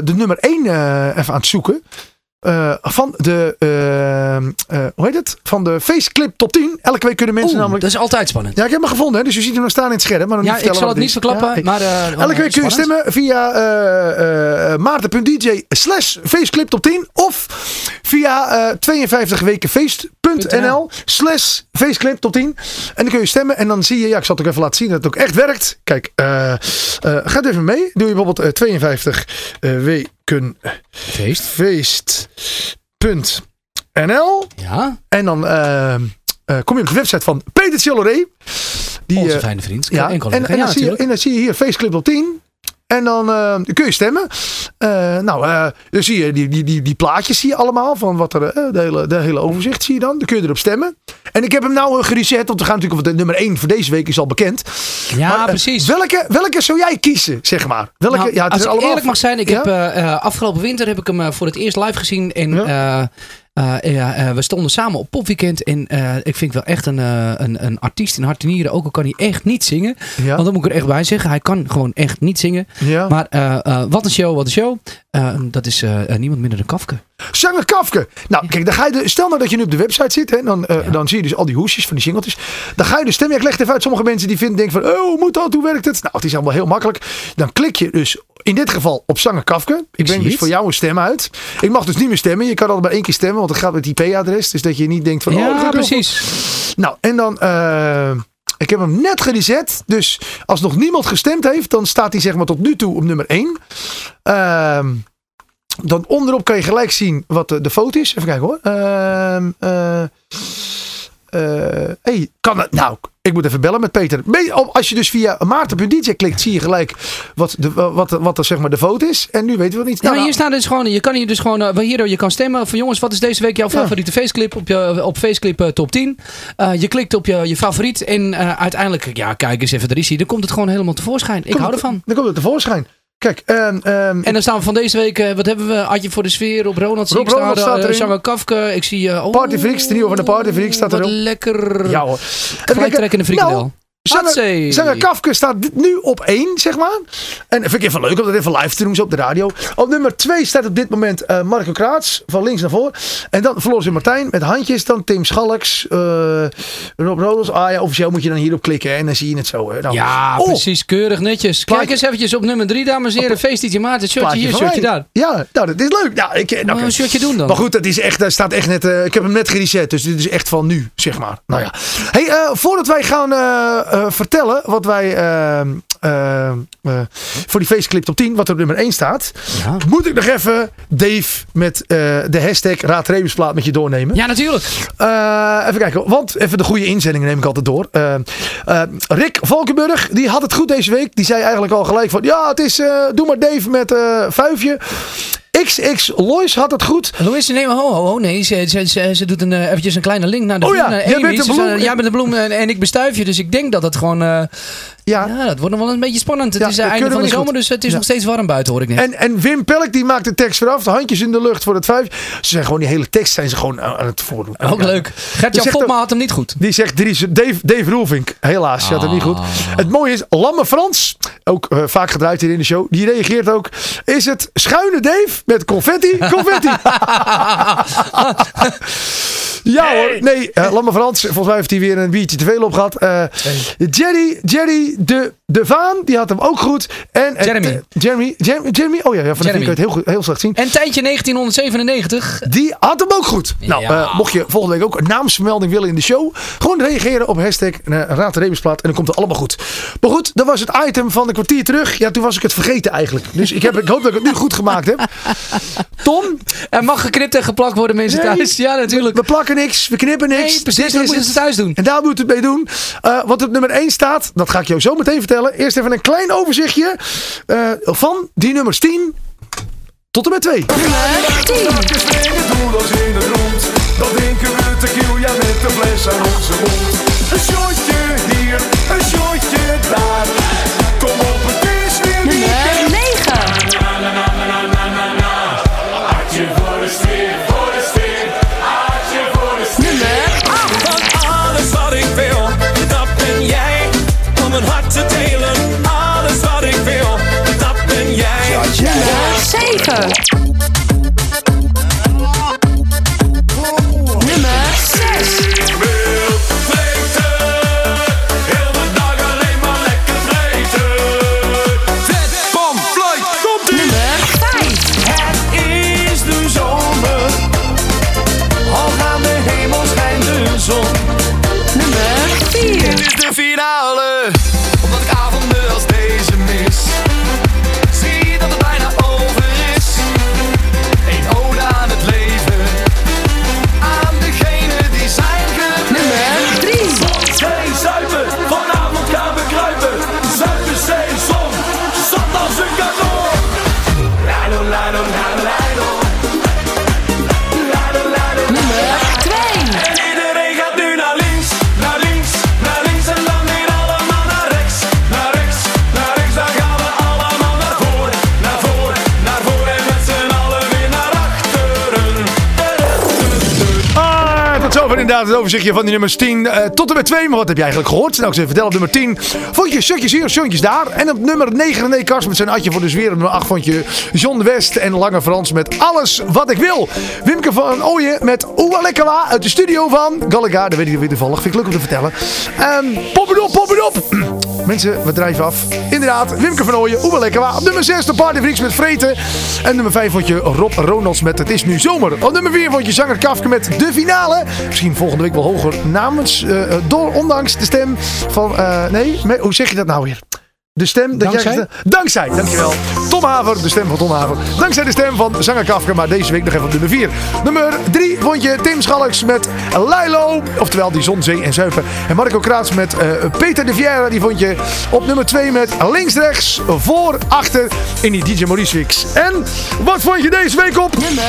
de nummer 1 even aan het zoeken. Eh, van de, ehm, eh, hoe heet het? Van de Faceclip Top 10. Elke week kunnen mensen Oeh, namelijk... dat is altijd spannend. Ja, ik heb hem gevonden, hè, dus je ziet hem nog staan in het scherm. Maar dan Ja, niet ik zal het niet verklappen, Ja, maar... eh, Elke week kun je stemmen via maarten.dj slash faceclip top 10 of via eh 52wekenfeest.nl slash faceclip top 10. En dan kun je stemmen en dan zie je, ja ik zal het ook even laten zien dat het ook echt werkt. Kijk, eh eh ga even mee. Doe je bijvoorbeeld eh, 52 eh, weken Feest. feest.nl Ja, en dan kom je op de website van Peter Chilleré. Die, onze fijne vriend. ja, en, en, en, dan zie je, en dan zie je hier Faceclip op 10. En dan eh, kun je stemmen. Eh, nou, eh, dan zie je die, die, die, die plaatjes zie je allemaal. Van wat er, de, hele, de hele overzicht zie je dan. Dan kun je erop stemmen. En ik heb hem nou gereset. Want we gaan natuurlijk, want de nummer 1 voor deze week is al bekend. Ja, Maar, precies. welke, welke zou jij kiezen, zeg maar? Welke, Nou, ja, het als is ik allemaal- eerlijk mag zijn, ik Ja? heb afgelopen winter heb ik hem voor het eerst live gezien. En Ja. Eh, ja, eh, we stonden samen op popweekend. En eh, ik vind wel echt een, een, een artiest in hart en nieren. Ook al kan hij echt niet zingen. Ja. Want dat moet ik er echt bij zeggen. Hij kan gewoon echt niet zingen. Ja. Maar wat een show, wat een show. Dat is niemand minder dan Kafke. Zanger Kafke. Nou, kijk, dan ga je de, stel nou dat je nu op de website zit. Hè, dan, eh, Ja. dan zie je dus al die hoesjes van die singeltjes. Dan ga je de stem. Ja, ik leg even uit. Sommige mensen die vinden, denken van, oh, hoe moet dat? Hoe werkt het? Nou, het is allemaal heel makkelijk. Dan klik je dus in dit geval op zanger Kafke. Ik breng dus voor jou een stem uit. Ik mag dus niet meer stemmen. Je kan altijd maar één keer stemmen, want het gaat met IP-adres. Dus dat je niet denkt van, oh, ja, heel precies. Nou, en dan... eh, ik heb hem net gereset. Dus als nog niemand gestemd heeft, dan staat hij zeg maar tot nu toe op nummer 1. Ehm, dan onderop kan je gelijk zien wat de, de foto is. Even kijken hoor. Ehm eh, eh, hey, kan het? Nou, ik moet even bellen met Peter. Als je dus via maarten.dj klikt, zie je gelijk wat, de, wat, wat er zeg maar de foto is. En nu weten we het niet. Nou, hier nou, staat dus gewoon, je kan hier dus gewoon, eh, hier, je kan stemmen van jongens, wat is deze week jouw Ja. favoriete faceclip op, je, op faceclip top 10. Eh, je klikt op je, je favoriet en uiteindelijk, ja kijk eens even, daar is hij. Dan komt het gewoon helemaal tevoorschijn. Ik komt hou het- ervan. Dan komt het tevoorschijn. Kijk, ehm, En dan staan we van deze week, eh, wat hebben we? Adje voor de sfeer, op Ronald Rob Ronald staat erin. zanger Kafke. Ik zie... eh, oh, Party Freaks, de nieuwe van de Party Freaks staat erop. lekker. ja hoor. Gelijk trekken in de frikandel. Nou, Zanger, Kafke staat nu op 1, zeg maar. En vind ik even leuk om dat even live te doen zo op de radio. Op nummer 2 staat op dit moment eh, Marco Kraats, van links naar voor. En dan Floris en Martijn met handjes. Dan Tim Schalks, eh Rob Rodels. Ah ja, officieel moet je dan hierop klikken en dan zie je het zo. hè. Nou, Ja, oh, precies. Keurig netjes. Plaatje- Kijk eens eventjes op nummer 3, dames en heren. Feest DJ Maarten. Shirtje hier, shirtje daar. Ja, nou, dat is leuk. Ja, ik, nou, Nou, een shirtje doen dan. Maar goed, het is echt, daar staat echt net, eh, ik heb hem net gereset, dus dit is echt van nu, zeg maar. Nou ja. Hey, eh, voordat wij gaan eh, eh, vertellen wat wij eh, eh, eh, voor die faceclip top 10, wat er op nummer 1 staat, Ja. moet ik nog even Dave met eh, de hashtag Raad Rebusplaat met je doornemen. Ja, natuurlijk. Eh, even kijken, want even de goede inzendingen neem ik altijd door. Eh, eh, Rick Valkenburg, die had het goed deze week. Die zei eigenlijk al gelijk van, ja, het is, eh, doe maar Dave met eh vuifje. XX Lois had het goed. Louise, nee, oh, oh, oh, nee, ze, ze, ze, ze doet een, eh, eventjes een kleine link naar de Oh ja, jij bent de bloem. jij bent de bloem en, en ik bestuif je, dus ik denk dat het gewoon, eh, Ja. ja, dat wordt nog wel een beetje spannend. Het Ja, is het einde kunnen van de zomer, goed. dus het is Ja. nog steeds warm buiten, hoor ik net. En, en Wim Pelk die maakt de tekst weer af. De handjes in de lucht voor het vijfje. Ze zijn gewoon die hele tekst zijn ze gewoon aan het voordoen. Ook leuk. Gert-Jan Popma had hem niet goed. Die zegt Dries, Dave, Dave Roelvink. Helaas, had het niet goed. Het mooie is, Lamme Frans, ook eh, vaak gedraaid hier in de show, die reageert ook. Is het schuine Dave met confetti? Confetti. Ja hoor, nee, uh, Lamme Frans, volgens mij heeft hij weer een biertje te veel op gehad. Uh, Jerry, Jerry de, de Vaan, die had hem ook goed. En, uh, Jeremy. Jeremy. Jeremy. Jeremy, oh ja, ja van de het heel, goed, heel slecht zien. En tijdje 1997. Die had hem ook goed. Nou, ja. mocht je volgende week ook een naamsmelding willen in de show, gewoon reageren op hashtag Raad de en dan komt het allemaal goed. Maar goed, dat was het item van een kwartier terug. Ja, toen was ik het vergeten eigenlijk. Dus ik, heb, ik hoop dat ik het nu goed gemaakt heb. Tom? Er mag geknipt en geplakt worden mensen nee, thuis. Ja, natuurlijk. We plakken niks, we knippen niks. Nee, precies, dat moeten ze thuis doen. En daar moet het mee doen. Uh, wat op nummer 1 staat, dat ga ik jou zo meteen vertellen. Eerst even een klein overzichtje uh, van die nummers 10 tot en met 2. Nummer 10. Dat drinken we tequila met de fles aan onze mond. Overzichtje van die nummers 10 uh, tot en met 2. Maar wat heb je eigenlijk gehoord? Nou, ik even vertellen. Op nummer 10 vond je Shotjes hier, Shotjes daar. En op nummer 9 René Kars met zijn Adje voor de Zweer. Op nummer 8 vond je John West en Lange Frans met Alles Wat Ik Wil. Wimke van Ooyen met Oewa Lekkerwa uit de studio van Galliga. Dat weet ik weer toevallig. Vind ik leuk om te vertellen. Um, pop het op, pop het op. Mensen, we drijven af. Inderdaad, Wimke van Ooyen, Oewa Lekkerwa. Op nummer 6 de Party Freaks met Vreten. En nummer 5 vond je Rob Ronalds met Het Is Nu Zomer. Op nummer 4 vond je zanger Kafke met De Finale. Misschien volgende week wel hoger namens, uh, door, ondanks de stem van, uh, nee, me, hoe zeg je dat nou weer? De stem, dat Dankzij? Jij, dankzij, dankjewel. Tom Haver, de stem van Tom Haver. Dankzij de stem van zanger Kafka, maar deze week nog even op nummer 4. Nummer 3 vond je Tim Schalks met Lilo, oftewel die zon, zee en zuipen. En Marco Kraats met uh, Peter de Vieira, die vond je op nummer 2 met links, rechts, voor, achter in die DJ Maurice Mix. En wat vond je deze week op? Nummer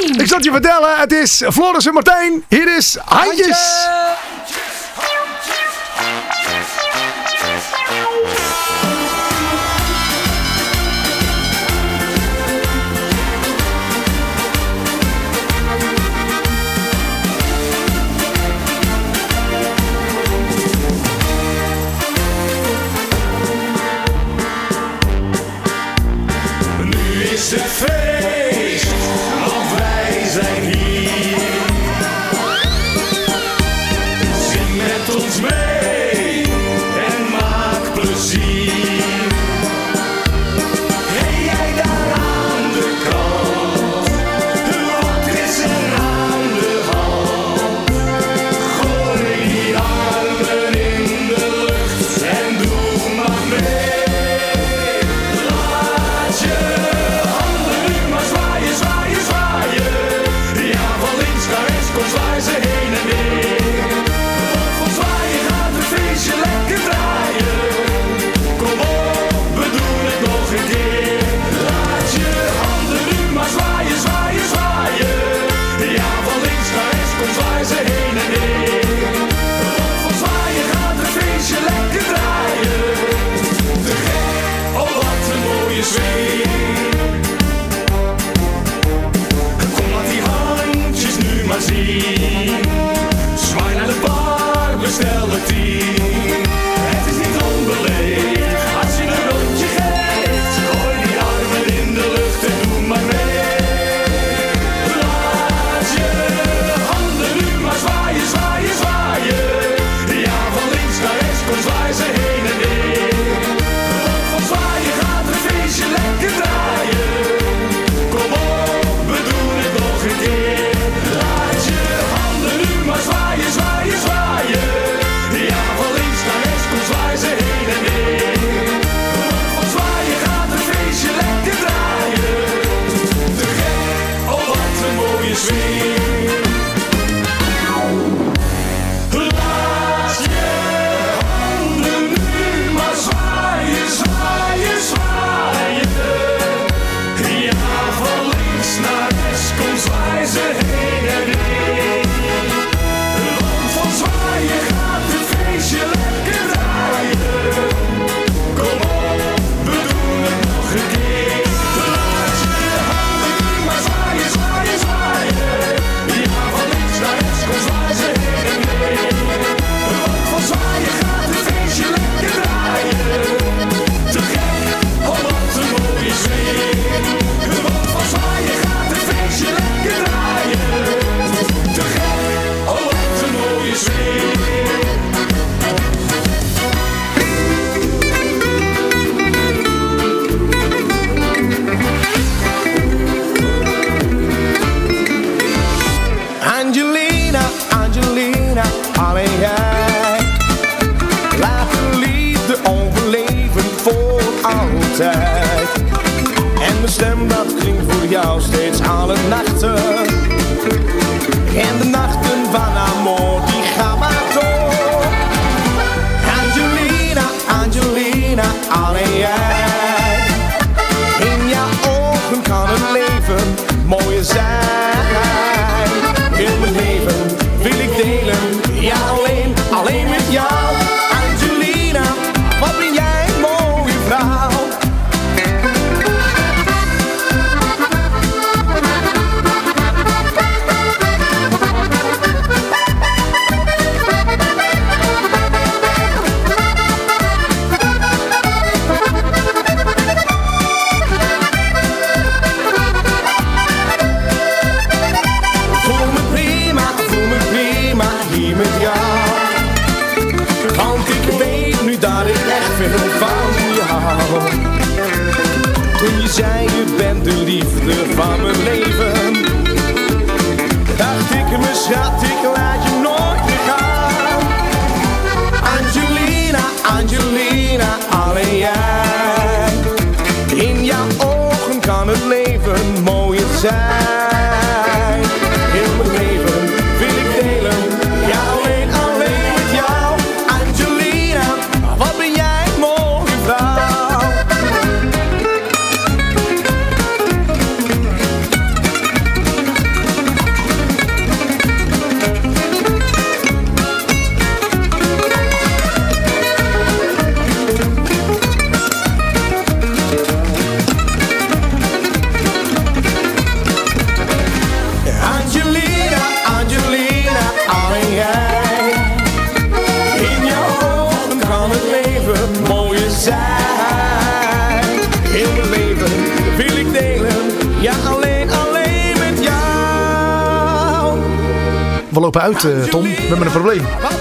1. Ik zal het je vertellen, het is Floris en Martijn. Hier is Handjes. Is het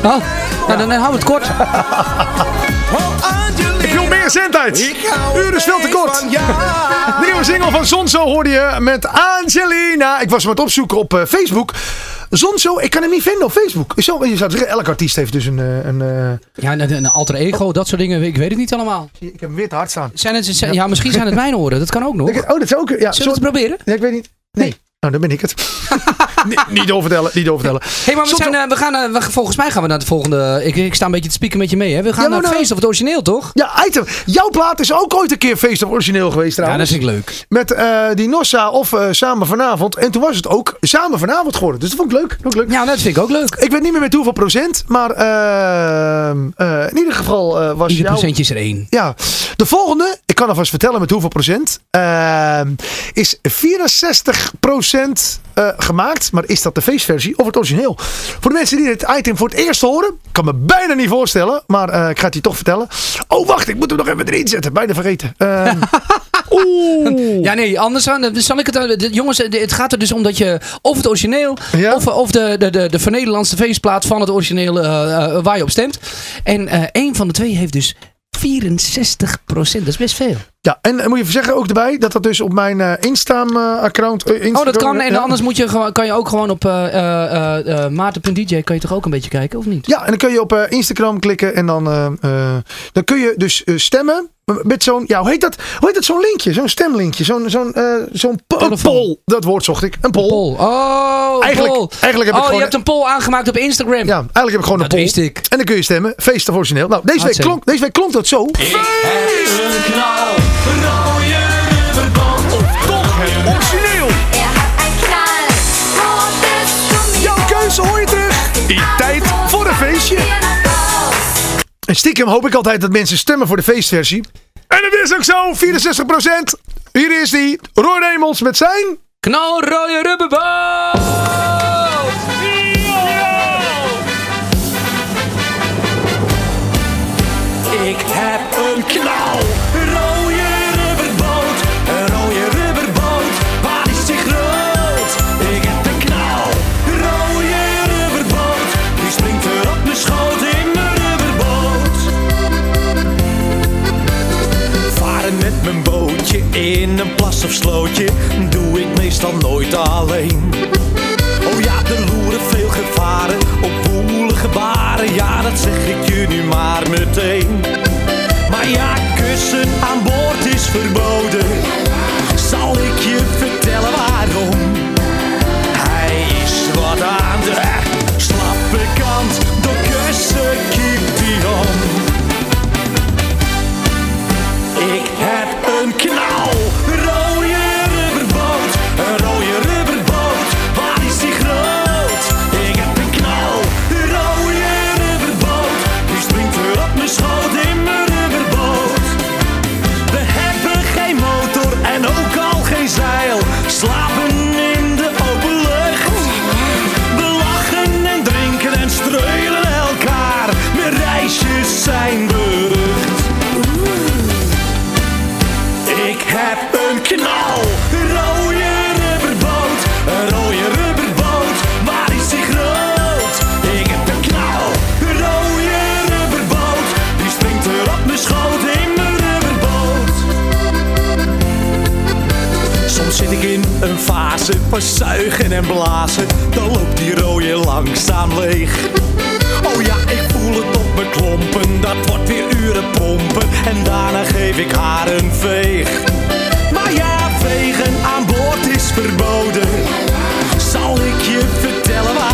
Oh, nou, dan houden we het kort. Ik wil meer zendtijd. Uur is veel te kort. De nieuwe single van Zonzo hoorde je met Angelina. Ik was hem aan het opzoeken op eh, Facebook. Zonzo, ik kan hem niet vinden op Facebook. Zo, je zou zeggen, elke artiest heeft dus een... eh, een eh, Ja, een, een alter ego, dat soort dingen. Ik weet het niet allemaal. ik heb weer te hard staan. Zijn het, zijn- ja, misschien zijn het mijn oren. Dat kan ook nog. Oh, dat zou ook... Ja, Zullen we het proberen? Ja, ik weet niet. Nee. Nou, dan ben ik het. niet, overtellen, niet overtellen. Hey, maar we, zijn, eh, we gaan, eh, we, volgens mij gaan we naar de volgende... Ik, ik sta een beetje te spieken met je mee. Hè? We gaan Ja, naar het nou- feest of het origineel, toch? Ja, item. Jouw plaat is ook ooit een keer feest of origineel geweest Ja, dat trouwens. vind ik leuk. Met eh, die Nossa of Samen Vanavond. En toen was het ook Samen Vanavond geworden. Dus dat vond ik leuk. Vond ik leuk. Ja, dat vind ik ook leuk. Ik weet niet meer met hoeveel procent. Maar in ieder geval was Ieder jouw... procentje is er één. Ja, de volgende, ik kan alvast vertellen met hoeveel procent, is 64 procent eh, gemaakt. Maar is dat de feestversie of het origineel? Voor de mensen die dit item voor het eerst horen, kan me bijna niet voorstellen, maar eh, ik ga het je toch vertellen. Oh, wacht, ik moet hem nog even erin zetten. Bijna vergeten. Ehm, Oeh. Ja, nee, anders dan, dan zal ik het... eh, de- Jongens, het gaat er dus om dat je of het origineel... Ja. of, of de, de, de, de vernederlandse feestplaat van het origineel waar je op stemt. En één van de twee heeft dus 64% Dat is best veel. Ja, en eh, moet je even zeggen ook erbij dat dat dus op mijn eh Insta-account... Oh, dat kan. En anders moet je, gewoon- kan je ook gewoon op eh, eh, maarten.dj kan je toch ook een beetje kijken, of niet? Ja, en dan kun je op Instagram klikken en dan, dan kun je dus stemmen met zo'n, ja, hoe heet dat? Hoe heet dat? Zo'n linkje, zo'n stemlinkje, zo'n zo'n eh, zo'n po- een Telefoon. poll. Dat woord zocht ik, een poll. Pol. Oh, Eigenlijk- eigenlijk heb ik oh, gewoon- je hebt een poll aangemaakt op Instagram. Ja, eigenlijk heb ik gewoon Dat een poll. wist ik. En dan kun je stemmen, feest of origineel. Nou, deze week, klonk, deze week klonk dat zo. Ik heb een knal, rode rubberband. Of toch het origineel. Er. Jouw keuze hoor je terug. Die tijd voor een feestje. En stiekem hoop ik altijd dat mensen stemmen voor de feestversie. En dat is ook zo, 64%. Hier is die, Roy Remels met zijn... Knalrooie rubberband. In een plas of slootje doe ik meestal nooit alleen. Oh ja, er loeren veel gevaren op woelige baren. Ja, dat zeg ik je nu maar meteen. Maar ja, kussen aan boord is verboden. Zal ik je vertellen waarom? Hij is wat aan. Van zuigen en blazen. Dan loopt die rode langzaam leeg. Oh ja, ik voel het op me klompen. Dat wordt weer uren pompen. En daarna geef ik haar een veeg. Maar ja, vegen aan boord is verboden. Zal ik je vertellen waarom?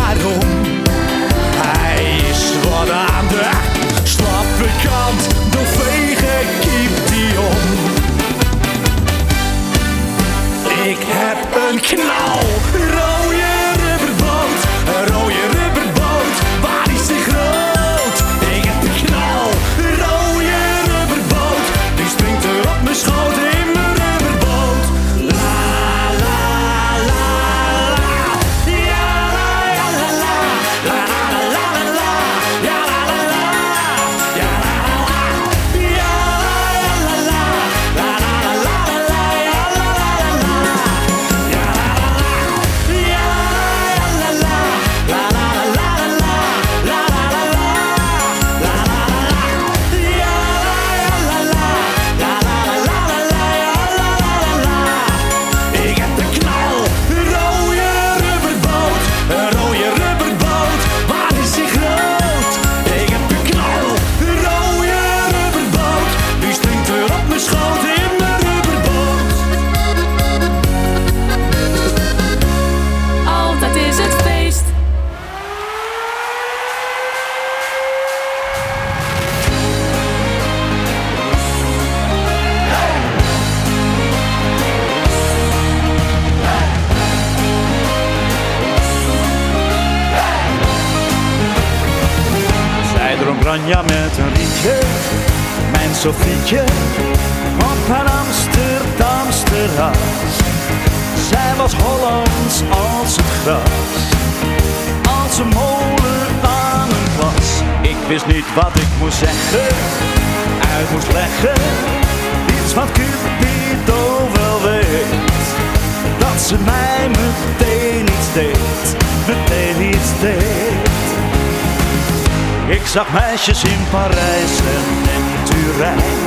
Meisjes in Parijs en in Turijn,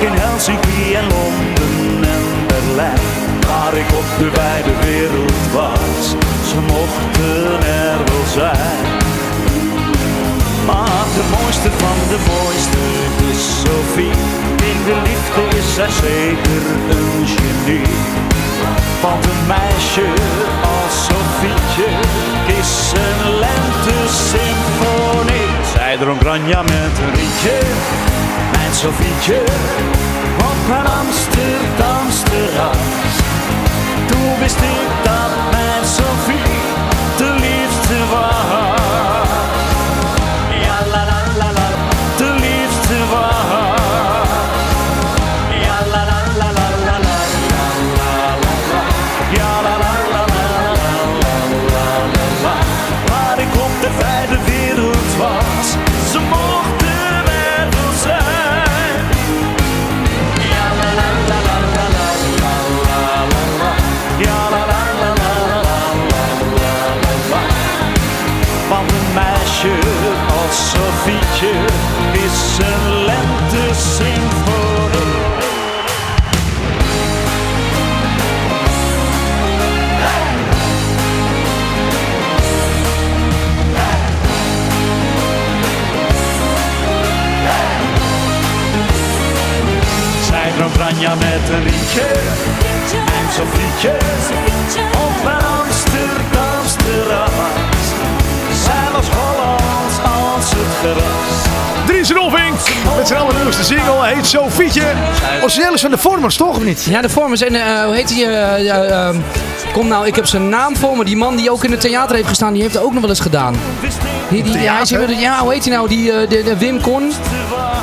in Helsinki en Londen en Berlijn. Waar ik op de wijde wereld was, ze mochten er wel zijn. Maar de mooiste van de mooiste is Sophie. In de liefde is zij zeker een genie. Want een meisje als Sofietje is een lente-symfonie. Zij dronk Ranja met een rietje, mijn Sofietje, op haar Amsterdams terras. Toen wist ik dat mijn Sofie de liefste was. Ranja met een rietje en Sofietje op een Amsterdams terras. Zij was Hollands als het gras. Dries Rolvink met zijn allernieuwste single. Hij heet Sofietje. Origineel is van de Vormers, toch? Of niet? Ja, de Vormers. En eh, hoe heet die? ehm, kom nou, ik heb zijn naam voor me. Die man die ook in het theater heeft gestaan, die heeft het ook nog wel eens gedaan. Die, die, ja, hij is ja, hoe heet hij nou? Die, eh, de, de Wim Kon.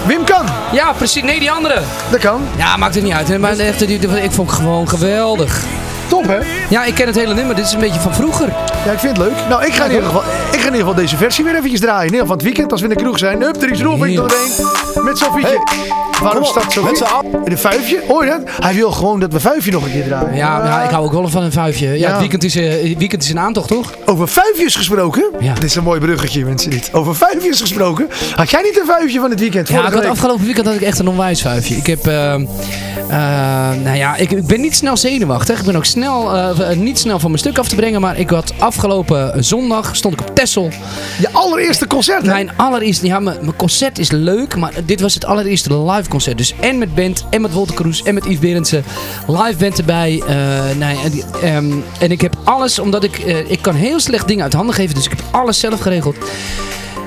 Wim kan. Ja, precies. Nee, die andere. Dat kan. Ja, maakt het niet uit. Maar echt, ik vond het gewoon geweldig. Top, hè? Ja, ik ken het hele nummer. Dit is een beetje van vroeger. Ja, ik vind het leuk. Nou, ik ga, in ieder geval, ik ga in ieder geval deze versie weer eventjes draaien. In ieder geval van het weekend, als we in de kroeg zijn. Hup, Dries Rolvink Heerlijk. doorheen. Met Sofietje. Waarom staat zo met een vuifje? Hoor je dat? Hij wil gewoon dat we vuifje nog een keer draaien. Ja, nou, ik hou ook wel van een vuifje. Ja, Ja. Het weekend is, eh, weekend is in aantocht, toch? Over vuifjes gesproken. Ja. Dit is een mooi bruggetje, mensen. Dit. Over vuifjes gesproken. Had jij niet een vuifje van het weekend? Ja, ik had afgelopen weekend had ik echt een onwijs vuifje. Ik heb, eh, eh, nou ja, ik, ik ben niet snel zenuwachtig. Ik ben ook snel, eh, niet snel van mijn stuk af te brengen. Maar ik had afgelopen zondag, stond ik op Texel. Je allereerste concert, hè? Mijn allereerste, ja, mijn, mijn concert is leuk, maar dit was het allereerste live Dus en met band, en met Wolter Kroes, en met Yves Berendsen. Live band erbij. eh, nou ehm, en ik heb alles, omdat ik, eh, ik kan heel slecht dingen uit handen geven. Dus ik heb alles zelf geregeld.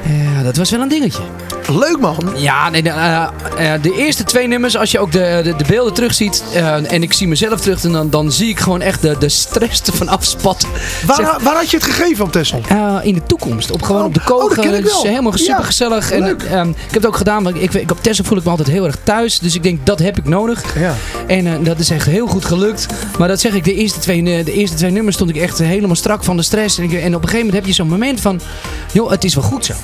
Ja, dat was wel een dingetje. Leuk, man. Ja, nee, de, eh, eh, de eerste twee nummers, als je ook de, de, de beelden terugziet eh, en ik zie mezelf terug, dan, dan zie ik gewoon echt de, de stress ervan afspatten. Waar, Zeg, waar had je het gegeven op Tessel? in de toekomst. Op, gewoon Oh, op de oh, Het is wel. helemaal super gezellig. En, ehm, ik heb het ook gedaan. Ik, ik, op Tesla voel ik me altijd heel erg thuis. Dus ik denk, dat heb ik nodig. Ja. En dat is echt heel goed gelukt. Maar dat zeg ik, de eerste twee, de eerste twee nummers stond ik echt helemaal strak van de stress. En, ik, en op een gegeven moment heb je zo'n moment van, joh, het is wel goed zo.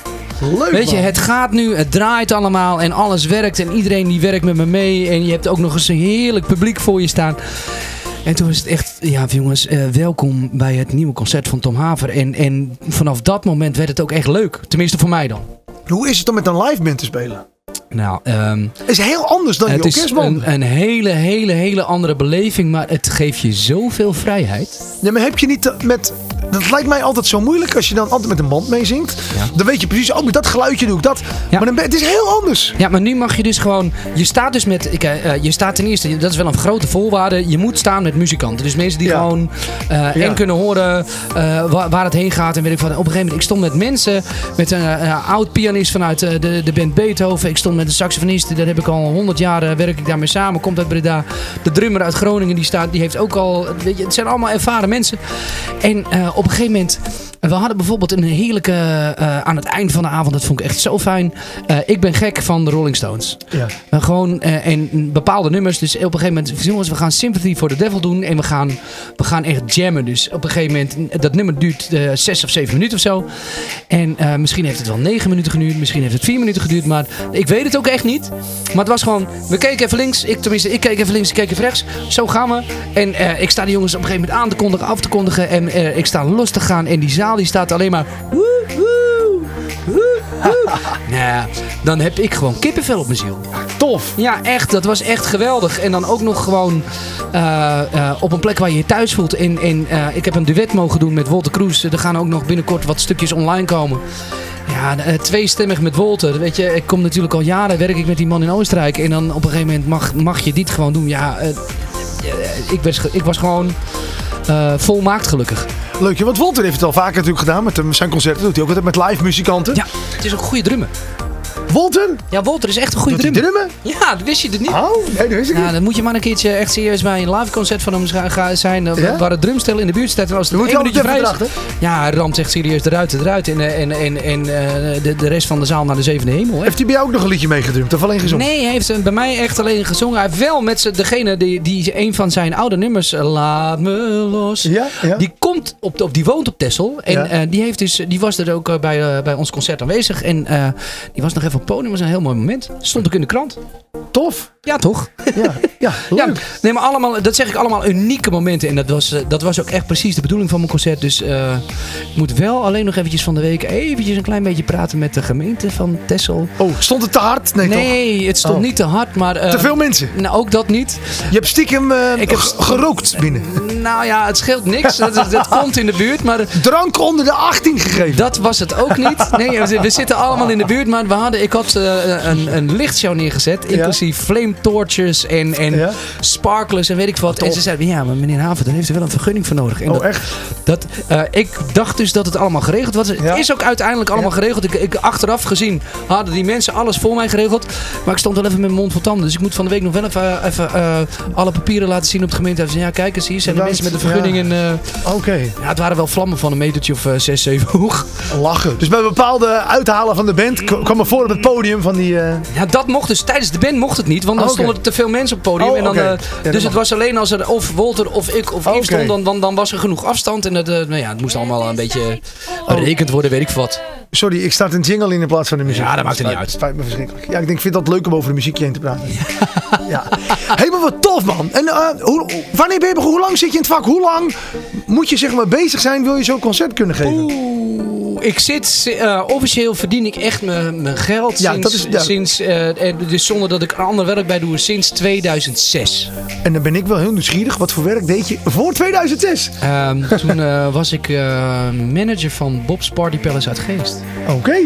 Leuk, Weet je, man. het gaat nu, het draait allemaal en alles werkt. En iedereen die werkt met me mee. En je hebt ook nog eens een heerlijk publiek voor je staan. En toen was het echt, ja jongens, eh, welkom bij het nieuwe concert van Tom Haver. En, en vanaf dat moment werd het ook echt leuk. Tenminste voor mij dan. Hoe is het om met een live band te spelen? Nou, ehm, is heel anders dan je het is een, een hele, hele, hele andere beleving. Maar het geeft je zoveel vrijheid. Nee, maar heb je niet met... Dat lijkt mij altijd zo moeilijk als je dan altijd met een band meezingt. Ja. Dan weet je precies, oh, met dat geluidje doe ik dat. Ja. Maar dan, het is heel anders. Ja, maar nu mag je dus gewoon. Je staat dus met. Ik, eh, eh, je staat ten eerste, dat is wel een grote voorwaarde. Je moet staan met muzikanten. Dus mensen die Ja. gewoon Ja. en kunnen horen waar, waar het heen gaat. En weet ik van. Op een gegeven moment, ik stond met mensen. Met een oud pianist vanuit de, de band Beethoven. Ik stond met een saxofonist. Daar heb ik al honderd jaar werk ik daarmee samen. Komt uit Breda. De drummer uit Groningen die staat. Die heeft ook al. Weet je, het zijn allemaal ervaren mensen. En eh, op een gegeven moment. We hadden bijvoorbeeld een heerlijke. eh, aan het eind van de avond. Dat vond ik echt zo fijn. Eh, ik ben gek van de Rolling Stones. Ja. Gewoon eh, en bepaalde nummers. Dus op een gegeven moment, jongens, we gaan Sympathy for the Devil doen. En we gaan, we gaan echt jammen. Dus op een gegeven moment, dat nummer duurt zes of zeven minuten of zo. En misschien heeft het wel negen minuten geduurd. Misschien heeft het vier minuten geduurd. Maar ik weet het ook echt niet. Maar het was gewoon, we keken even links. Ik, tenminste, ik keek even links, ik keek even rechts. Zo gaan we. En ik sta die jongens op een gegeven moment aan te kondigen, af te kondigen. En ik sta los te gaan. En die zaal die staat alleen maar... woe, woe, woe, woe. nou, dan heb ik gewoon kippenvel op mijn ziel. Tof. Ja, echt. Dat was echt geweldig. En dan ook nog gewoon eh, eh, op een plek waar je je thuis voelt. En, en eh, ik heb een duet mogen doen met Wolter Kroes. Er gaan ook nog binnenkort wat stukjes online komen. Ja, tweestemmig met Wolter. Weet je, ik kom natuurlijk al jaren, werk ik met die man in Oostenrijk. En dan op een gegeven moment mag, mag je dit gewoon doen. Ja, ik, was, ik was gewoon volmaakt gelukkig. Leuk, want Walter heeft het al vaker natuurlijk gedaan met zijn concerten. Doet hij ook altijd met live muzikanten. Ja, het is ook een goede drummer. Walter, Ja, Wolter is echt een goede drummer. drummen? Ja, dat wist je het niet. Oh, nee, dat wist ik Ja, niet. dan moet je maar een keertje echt serieus bij een live concert van hem ga- ga- zijn. eh, Ja? Waar het drumstel in de buurt staat. En als het moet één minuutje vrij is. Ja, hij ramt echt serieus eruit, eruit. En, eh, en, en, en eh, de, de rest van de zaal naar de zevende hemel. Hè? Heeft hij bij jou ook nog een liedje meegedrumd of alleen gezongen? Nee, hij heeft eh, bij mij echt alleen gezongen. Hij heeft wel met degene die, die een van zijn oude nummers, eh, Laat me los. Ja, ja. Die komt op, de- op die woont op Texel. En Ja. eh, die, heeft dus, die was er ook eh, bij, eh, bij ons concert aanwezig. En eh, die was nog even het podium. was een heel mooi moment. Stond ook in de krant. Tof. Ja, toch? Ja, ja Ja, nee, maar allemaal, dat zeg ik allemaal unieke momenten. En dat was, eh, dat was ook echt precies de bedoeling van mijn concert. Dus eh, ik moet wel alleen nog eventjes van de week eventjes een klein beetje praten met de gemeente van Texel. Oh, stond het te hard? Nee, toch? Nee, het stond Oh. niet te hard, maar... eh, Te veel mensen. Nou, ook dat niet. Je hebt stiekem Ik heb gerookt binnen. Nou ja, het scheelt niks. dat komt in de buurt, maar... Drank onder de 18 gegeven. Dat was het ook niet. Nee, we, we zitten allemaal in de buurt, maar we hadden, ik had eh, een, een lichtshow neergezet. Inclusief flame torches en, en Ja. sparklers en weet ik wat. En ze zeiden, ja, maar meneer Haven, daar heeft u wel een vergunning voor nodig. En Oh, dat, echt? Dat, eh, ik dacht dus dat het allemaal geregeld was. Het Ja. is ook uiteindelijk allemaal geregeld. Ik, ik, achteraf gezien hadden die mensen alles voor mij geregeld. Maar ik stond wel even met mijn mond vol tanden. Dus ik moet van de week nog wel even, even eh, alle papieren laten zien op het gemeentehuis. En Ja, kijk eens, hier zijn de mensen met de vergunning. En, Oké. ja, het waren wel vlammen van een metertje of eh, zes, zeven hoog. Lachen. Dus bij bepaalde uithalen van de band kwam er voor op het podium van die... eh, Ja, dat mocht dus. Tijdens de band mocht het niet, want dan Oh, stonden er te veel mensen op het podium. Oh, en dan, eh, Ja, dat dus het was alleen als er of Walter of ik of Oké. Yves stond, dan, dan, dan was er genoeg afstand. En het, eh, nou ja, het moest allemaal een beetje berekend worden, weet ik wat. Sorry, ik start een jingle in in plaats van de muziek. Ja, dat maakt er niet uit. Spijt me verschrikkelijk. Ja, ik denk, vind dat leuk om over de muziekje heen te praten. Ja. Hé, maar wat tof man. En hoe, wanneer ben je, begonnen? hoe lang zit je in het vak? Hoe lang moet je zeg maar bezig zijn, wil je zo'n concert kunnen geven? Oeh, ik zit, eh, officieel verdien ik echt mijn geld Ja, sinds, dat is- ja. sinds eh, dus zonder dat ik er ander werk bij doe, sinds 2006. En dan ben ik wel heel nieuwsgierig. Wat voor werk deed je voor 2006? Ehm, toen eh, was ik manager van Bob's Party Palace uit Geest. Oké.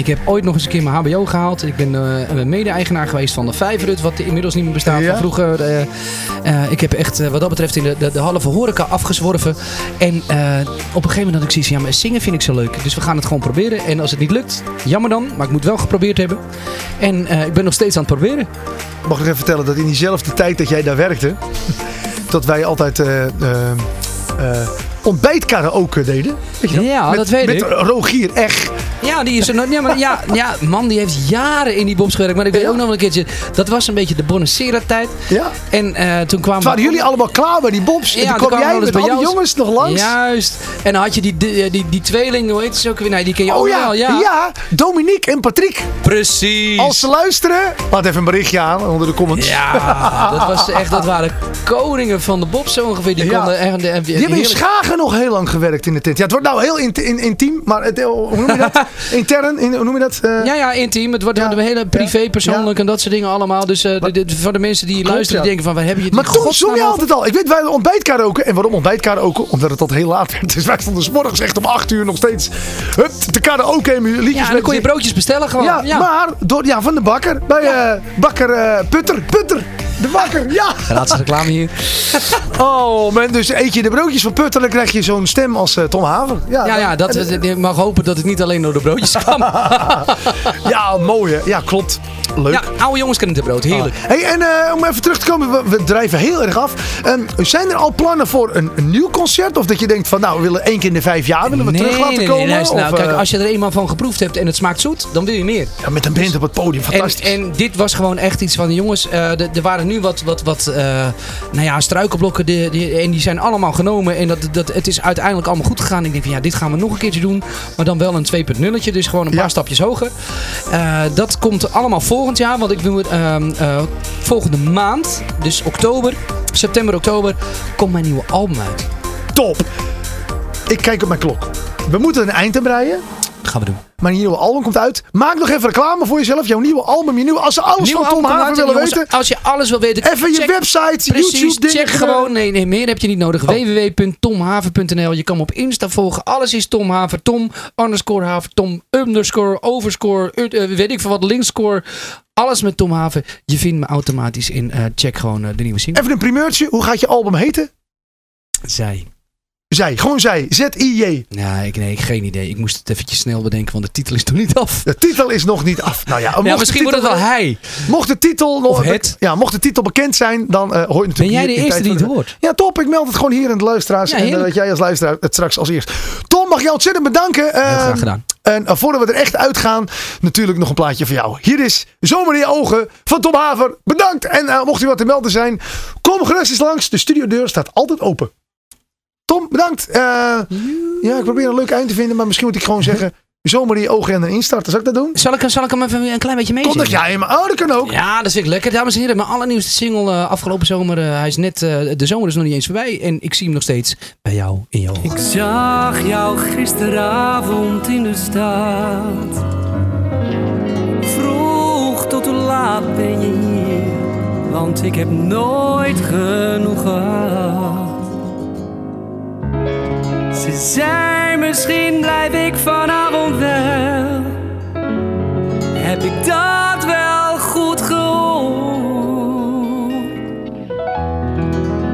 Ik heb ooit nog eens een keer mijn HBO gehaald. Ik ben eh, mede-eigenaar geweest van de Vijverhut, wat inmiddels niet meer bestaat Ja. van vroeger. Eh, eh, ik heb echt wat dat betreft in de, de, de halve horeca afgezworven. En op een gegeven moment had ik zoiets ja, maar zingen vind ik zo leuk. Dus we gaan het gewoon proberen. En als het niet lukt, jammer dan. Maar ik moet wel geprobeerd hebben. En ik ben nog steeds aan het proberen. Mag ik even vertellen dat in diezelfde tijd dat jij daar werkte, dat wij altijd ontbijtkaraoke deden. Weet je? Ja, met, dat weet met ik. Rogier echt. Ja, die is er nog. Ja, maar ja, ja, man, die heeft jaren in die Bobs gewerkt. Maar ik weet ook nog wel een keertje. Dat was een beetje de Bonacera-tijd. Ja. En eh, toen kwamen. Waren jullie allemaal klaar bij die bobs? en Ja, toen toen kwam jij met dus al bij die jongens nog langs. Juist. En dan had je die, die, die, die tweeling, hoe heet ze ook weer? Nee, die ken je Oh ook ja, wel. ja. Ja. Dominique en Patrick. Precies. Als ze luisteren, laat even een berichtje aan onder de comments. Ja, dat, was echt, dat waren koningen van de Bobs zo ongeveer. Die Ja. konden echt... Die, Die hebben in Schagen nog heel lang gewerkt in de tent. Ja, het wordt nou heel in, in- intiem, maar het, hoe noem je dat? Intern, in, hoe noem je dat? Eh, Ja, ja, intiem. Het wordt Ja. een hele privé, persoonlijk en dat soort dingen allemaal. Dus eh, Maar- de- de- voor de mensen die Klopt, luisteren, die denken van, waar hebben je Maar die toen godsnaam zong je altijd al. Ik weet, wij ontbijtkaraoke. En waarom ontbijtkaraoke? Omdat het tot heel laat werd. Dus wij stonden 's morgens echt om 8 uur nog steeds hup, te karaoke en liedjes Ja, dan met kon je broodjes bestellen gewoon. Ja, maar door, ja, van de bakker. Bij eh, bakker Putter. Putter. De bakker, ja. Laatste reclame hier. Oh man, dus eet je de broodjes van Putter, dan krijg je zo'n stem als Tom Haver. Ja, Ja, ja, dat, en- ik mag hopen dat het niet alleen door de broodjes ja, mooi hè. Ja, klopt. Leuk. Ja, oude jongens kennen het brood. Heerlijk. Hey, en eh, om even terug te komen, we, we drijven heel erg af. Ehm, zijn er al plannen voor een, een nieuw concert? Of dat je denkt van, nou, we willen één keer in de vijf jaar willen we terug laten komen? luister nou, Of, kijk, eh, als je er eenmaal van geproefd hebt en het smaakt zoet, dan wil je meer. ja, met een band op het podium, En, fantastisch. en dit was gewoon echt iets van, jongens, de- er waren nu wat, wat, wat nou ja, struikelblokken die, die- en die zijn allemaal genomen. En dat, dat, het is uiteindelijk allemaal goed gegaan. Ik denk van, ja, dit gaan we nog een keertje doen. Maar dan wel een 2.0'tje, dus gewoon een paar Ja. stapjes hoger. Eh, dat komt allemaal volgend jaar, want ik het ehm, eh, volgende maand, dus oktober, september, oktober, komt mijn nieuwe album uit. Top. Ik kijk op mijn klok. We moeten een eind aan breien. Gaan we doen. Mijn nieuwe album komt uit. Maak nog even reclame voor jezelf. Jouw nieuwe album, je nieuwe... Als ze alles Nieuwe van Tom uit, willen jongens, weten... Als je alles wil weten, Even je check- website, Precies, YouTube dingen. check gewoon. Nee, nee, meer heb je niet nodig. Oh. www.tomhaver.nl Je kan me op Insta volgen. Alles is Tom Haver. Tom underscore Haver. Tom underscore overscore. eh, weet ik veel wat. Linkscore. Alles met Tom Haver. Je vindt me automatisch in. eh, check gewoon eh, de nieuwe single. Even een primeurtje. Hoe gaat je album heten? Zij. Zij. Gewoon zij. Z-I-J. Nee, ik, nee, geen idee. Ik moest het eventjes snel bedenken, want de titel is nog niet af. De titel is nog niet af. Nou ja, misschien wordt het wel hij. Mocht de titel nog, het. Ja, mocht de titel bekend zijn, dan eh hoor je natuurlijk Ben jij de eerste die het hoort? Ja, top. Ik meld het gewoon hier in de luisteraars. Ja, en dan heerlijk. weet jij als luisteraar het straks als eerst. Tom, mag je ontzettend bedanken. Heel Eh, graag gedaan. En eh, voordat we er echt uitgaan, natuurlijk nog een plaatje voor jou. Hier is Zomer in je ogen van Tom Haver. Bedankt. En eh, mocht u wat te melden zijn, kom gerust eens langs. De studiodeur staat altijd open. Tom, bedankt. Eh, ja, ik probeer een leuk eind te vinden, maar misschien moet ik gewoon zeggen... Zomer in je ogen en een instarten. Zal ik dat doen? Zal ik, zal ik hem even een klein beetje Kom meezingen? dat jij maar. Oh, dat kan ook. Ja, dat vind ik lekker. Dames en heren, mijn allernieuwste single eh, afgelopen zomer. eh, hij is net, eh, de zomer is nog niet eens voorbij. En ik zie hem nog steeds bij jou in je ogen. Ik zag jou gisteravond in de stad. Vroeg tot hoe laat ben je hier? Want ik heb nooit genoeg gehad. Ze zei misschien blijf ik vanavond wel. Heb ik dat wel goed gehoord?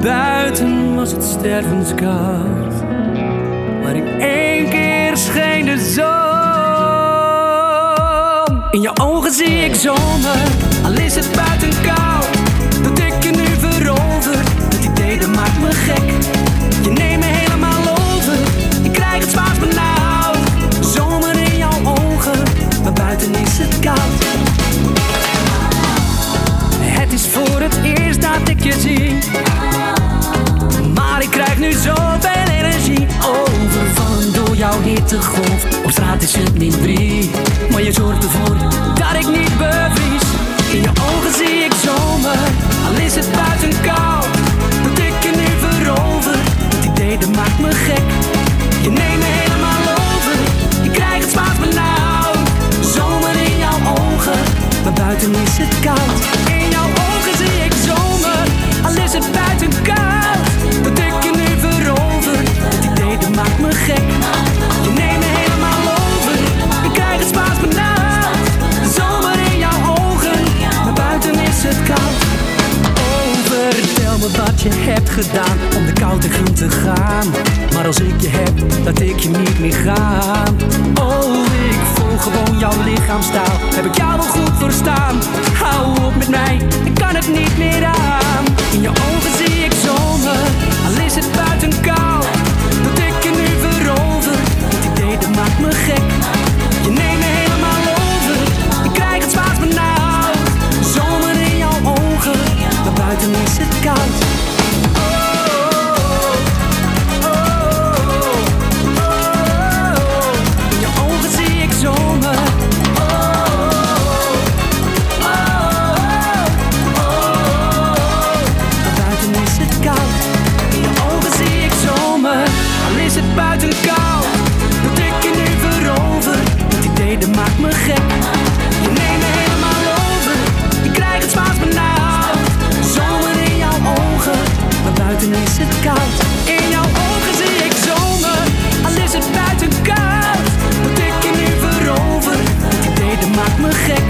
Buiten was het stervenskoud. Maar in één keer scheen de zon. In je ogen zie ik zomer, al is het buiten koud. Dat ik je nu verover, maakt me gek. het is voor het eerst dat ik je zie. Maar ik krijg nu zoveel energie Overvallen van door jouw hittegolf. Op straat is het niet drie. In jouw ogen zie ik zomer, al is het buiten koud. Dat ik je nu verover, het dat maakt me gek. Je neemt me helemaal over, ik krijg het zwaar benauwd. Zomer in jouw ogen, maar buiten is het koud. Oh, vertel me wat je hebt gedaan om de kou tegemoet te gaan. Maar als ik je heb, laat ik je niet meer gaan. Oh, ik gewoon jouw lichaamstaal. Heb ik jou wel goed verstaan? Hou op met mij, ik kan het niet meer aan. In je ogen zie ik zomer, al is het buiten koud. Dat ik je nu verover, het idee dat maakt me gek. Je neemt me helemaal over, ik krijg het zwaar benauwd. Zomer in jouw ogen, maar buiten is het koud. Me gek.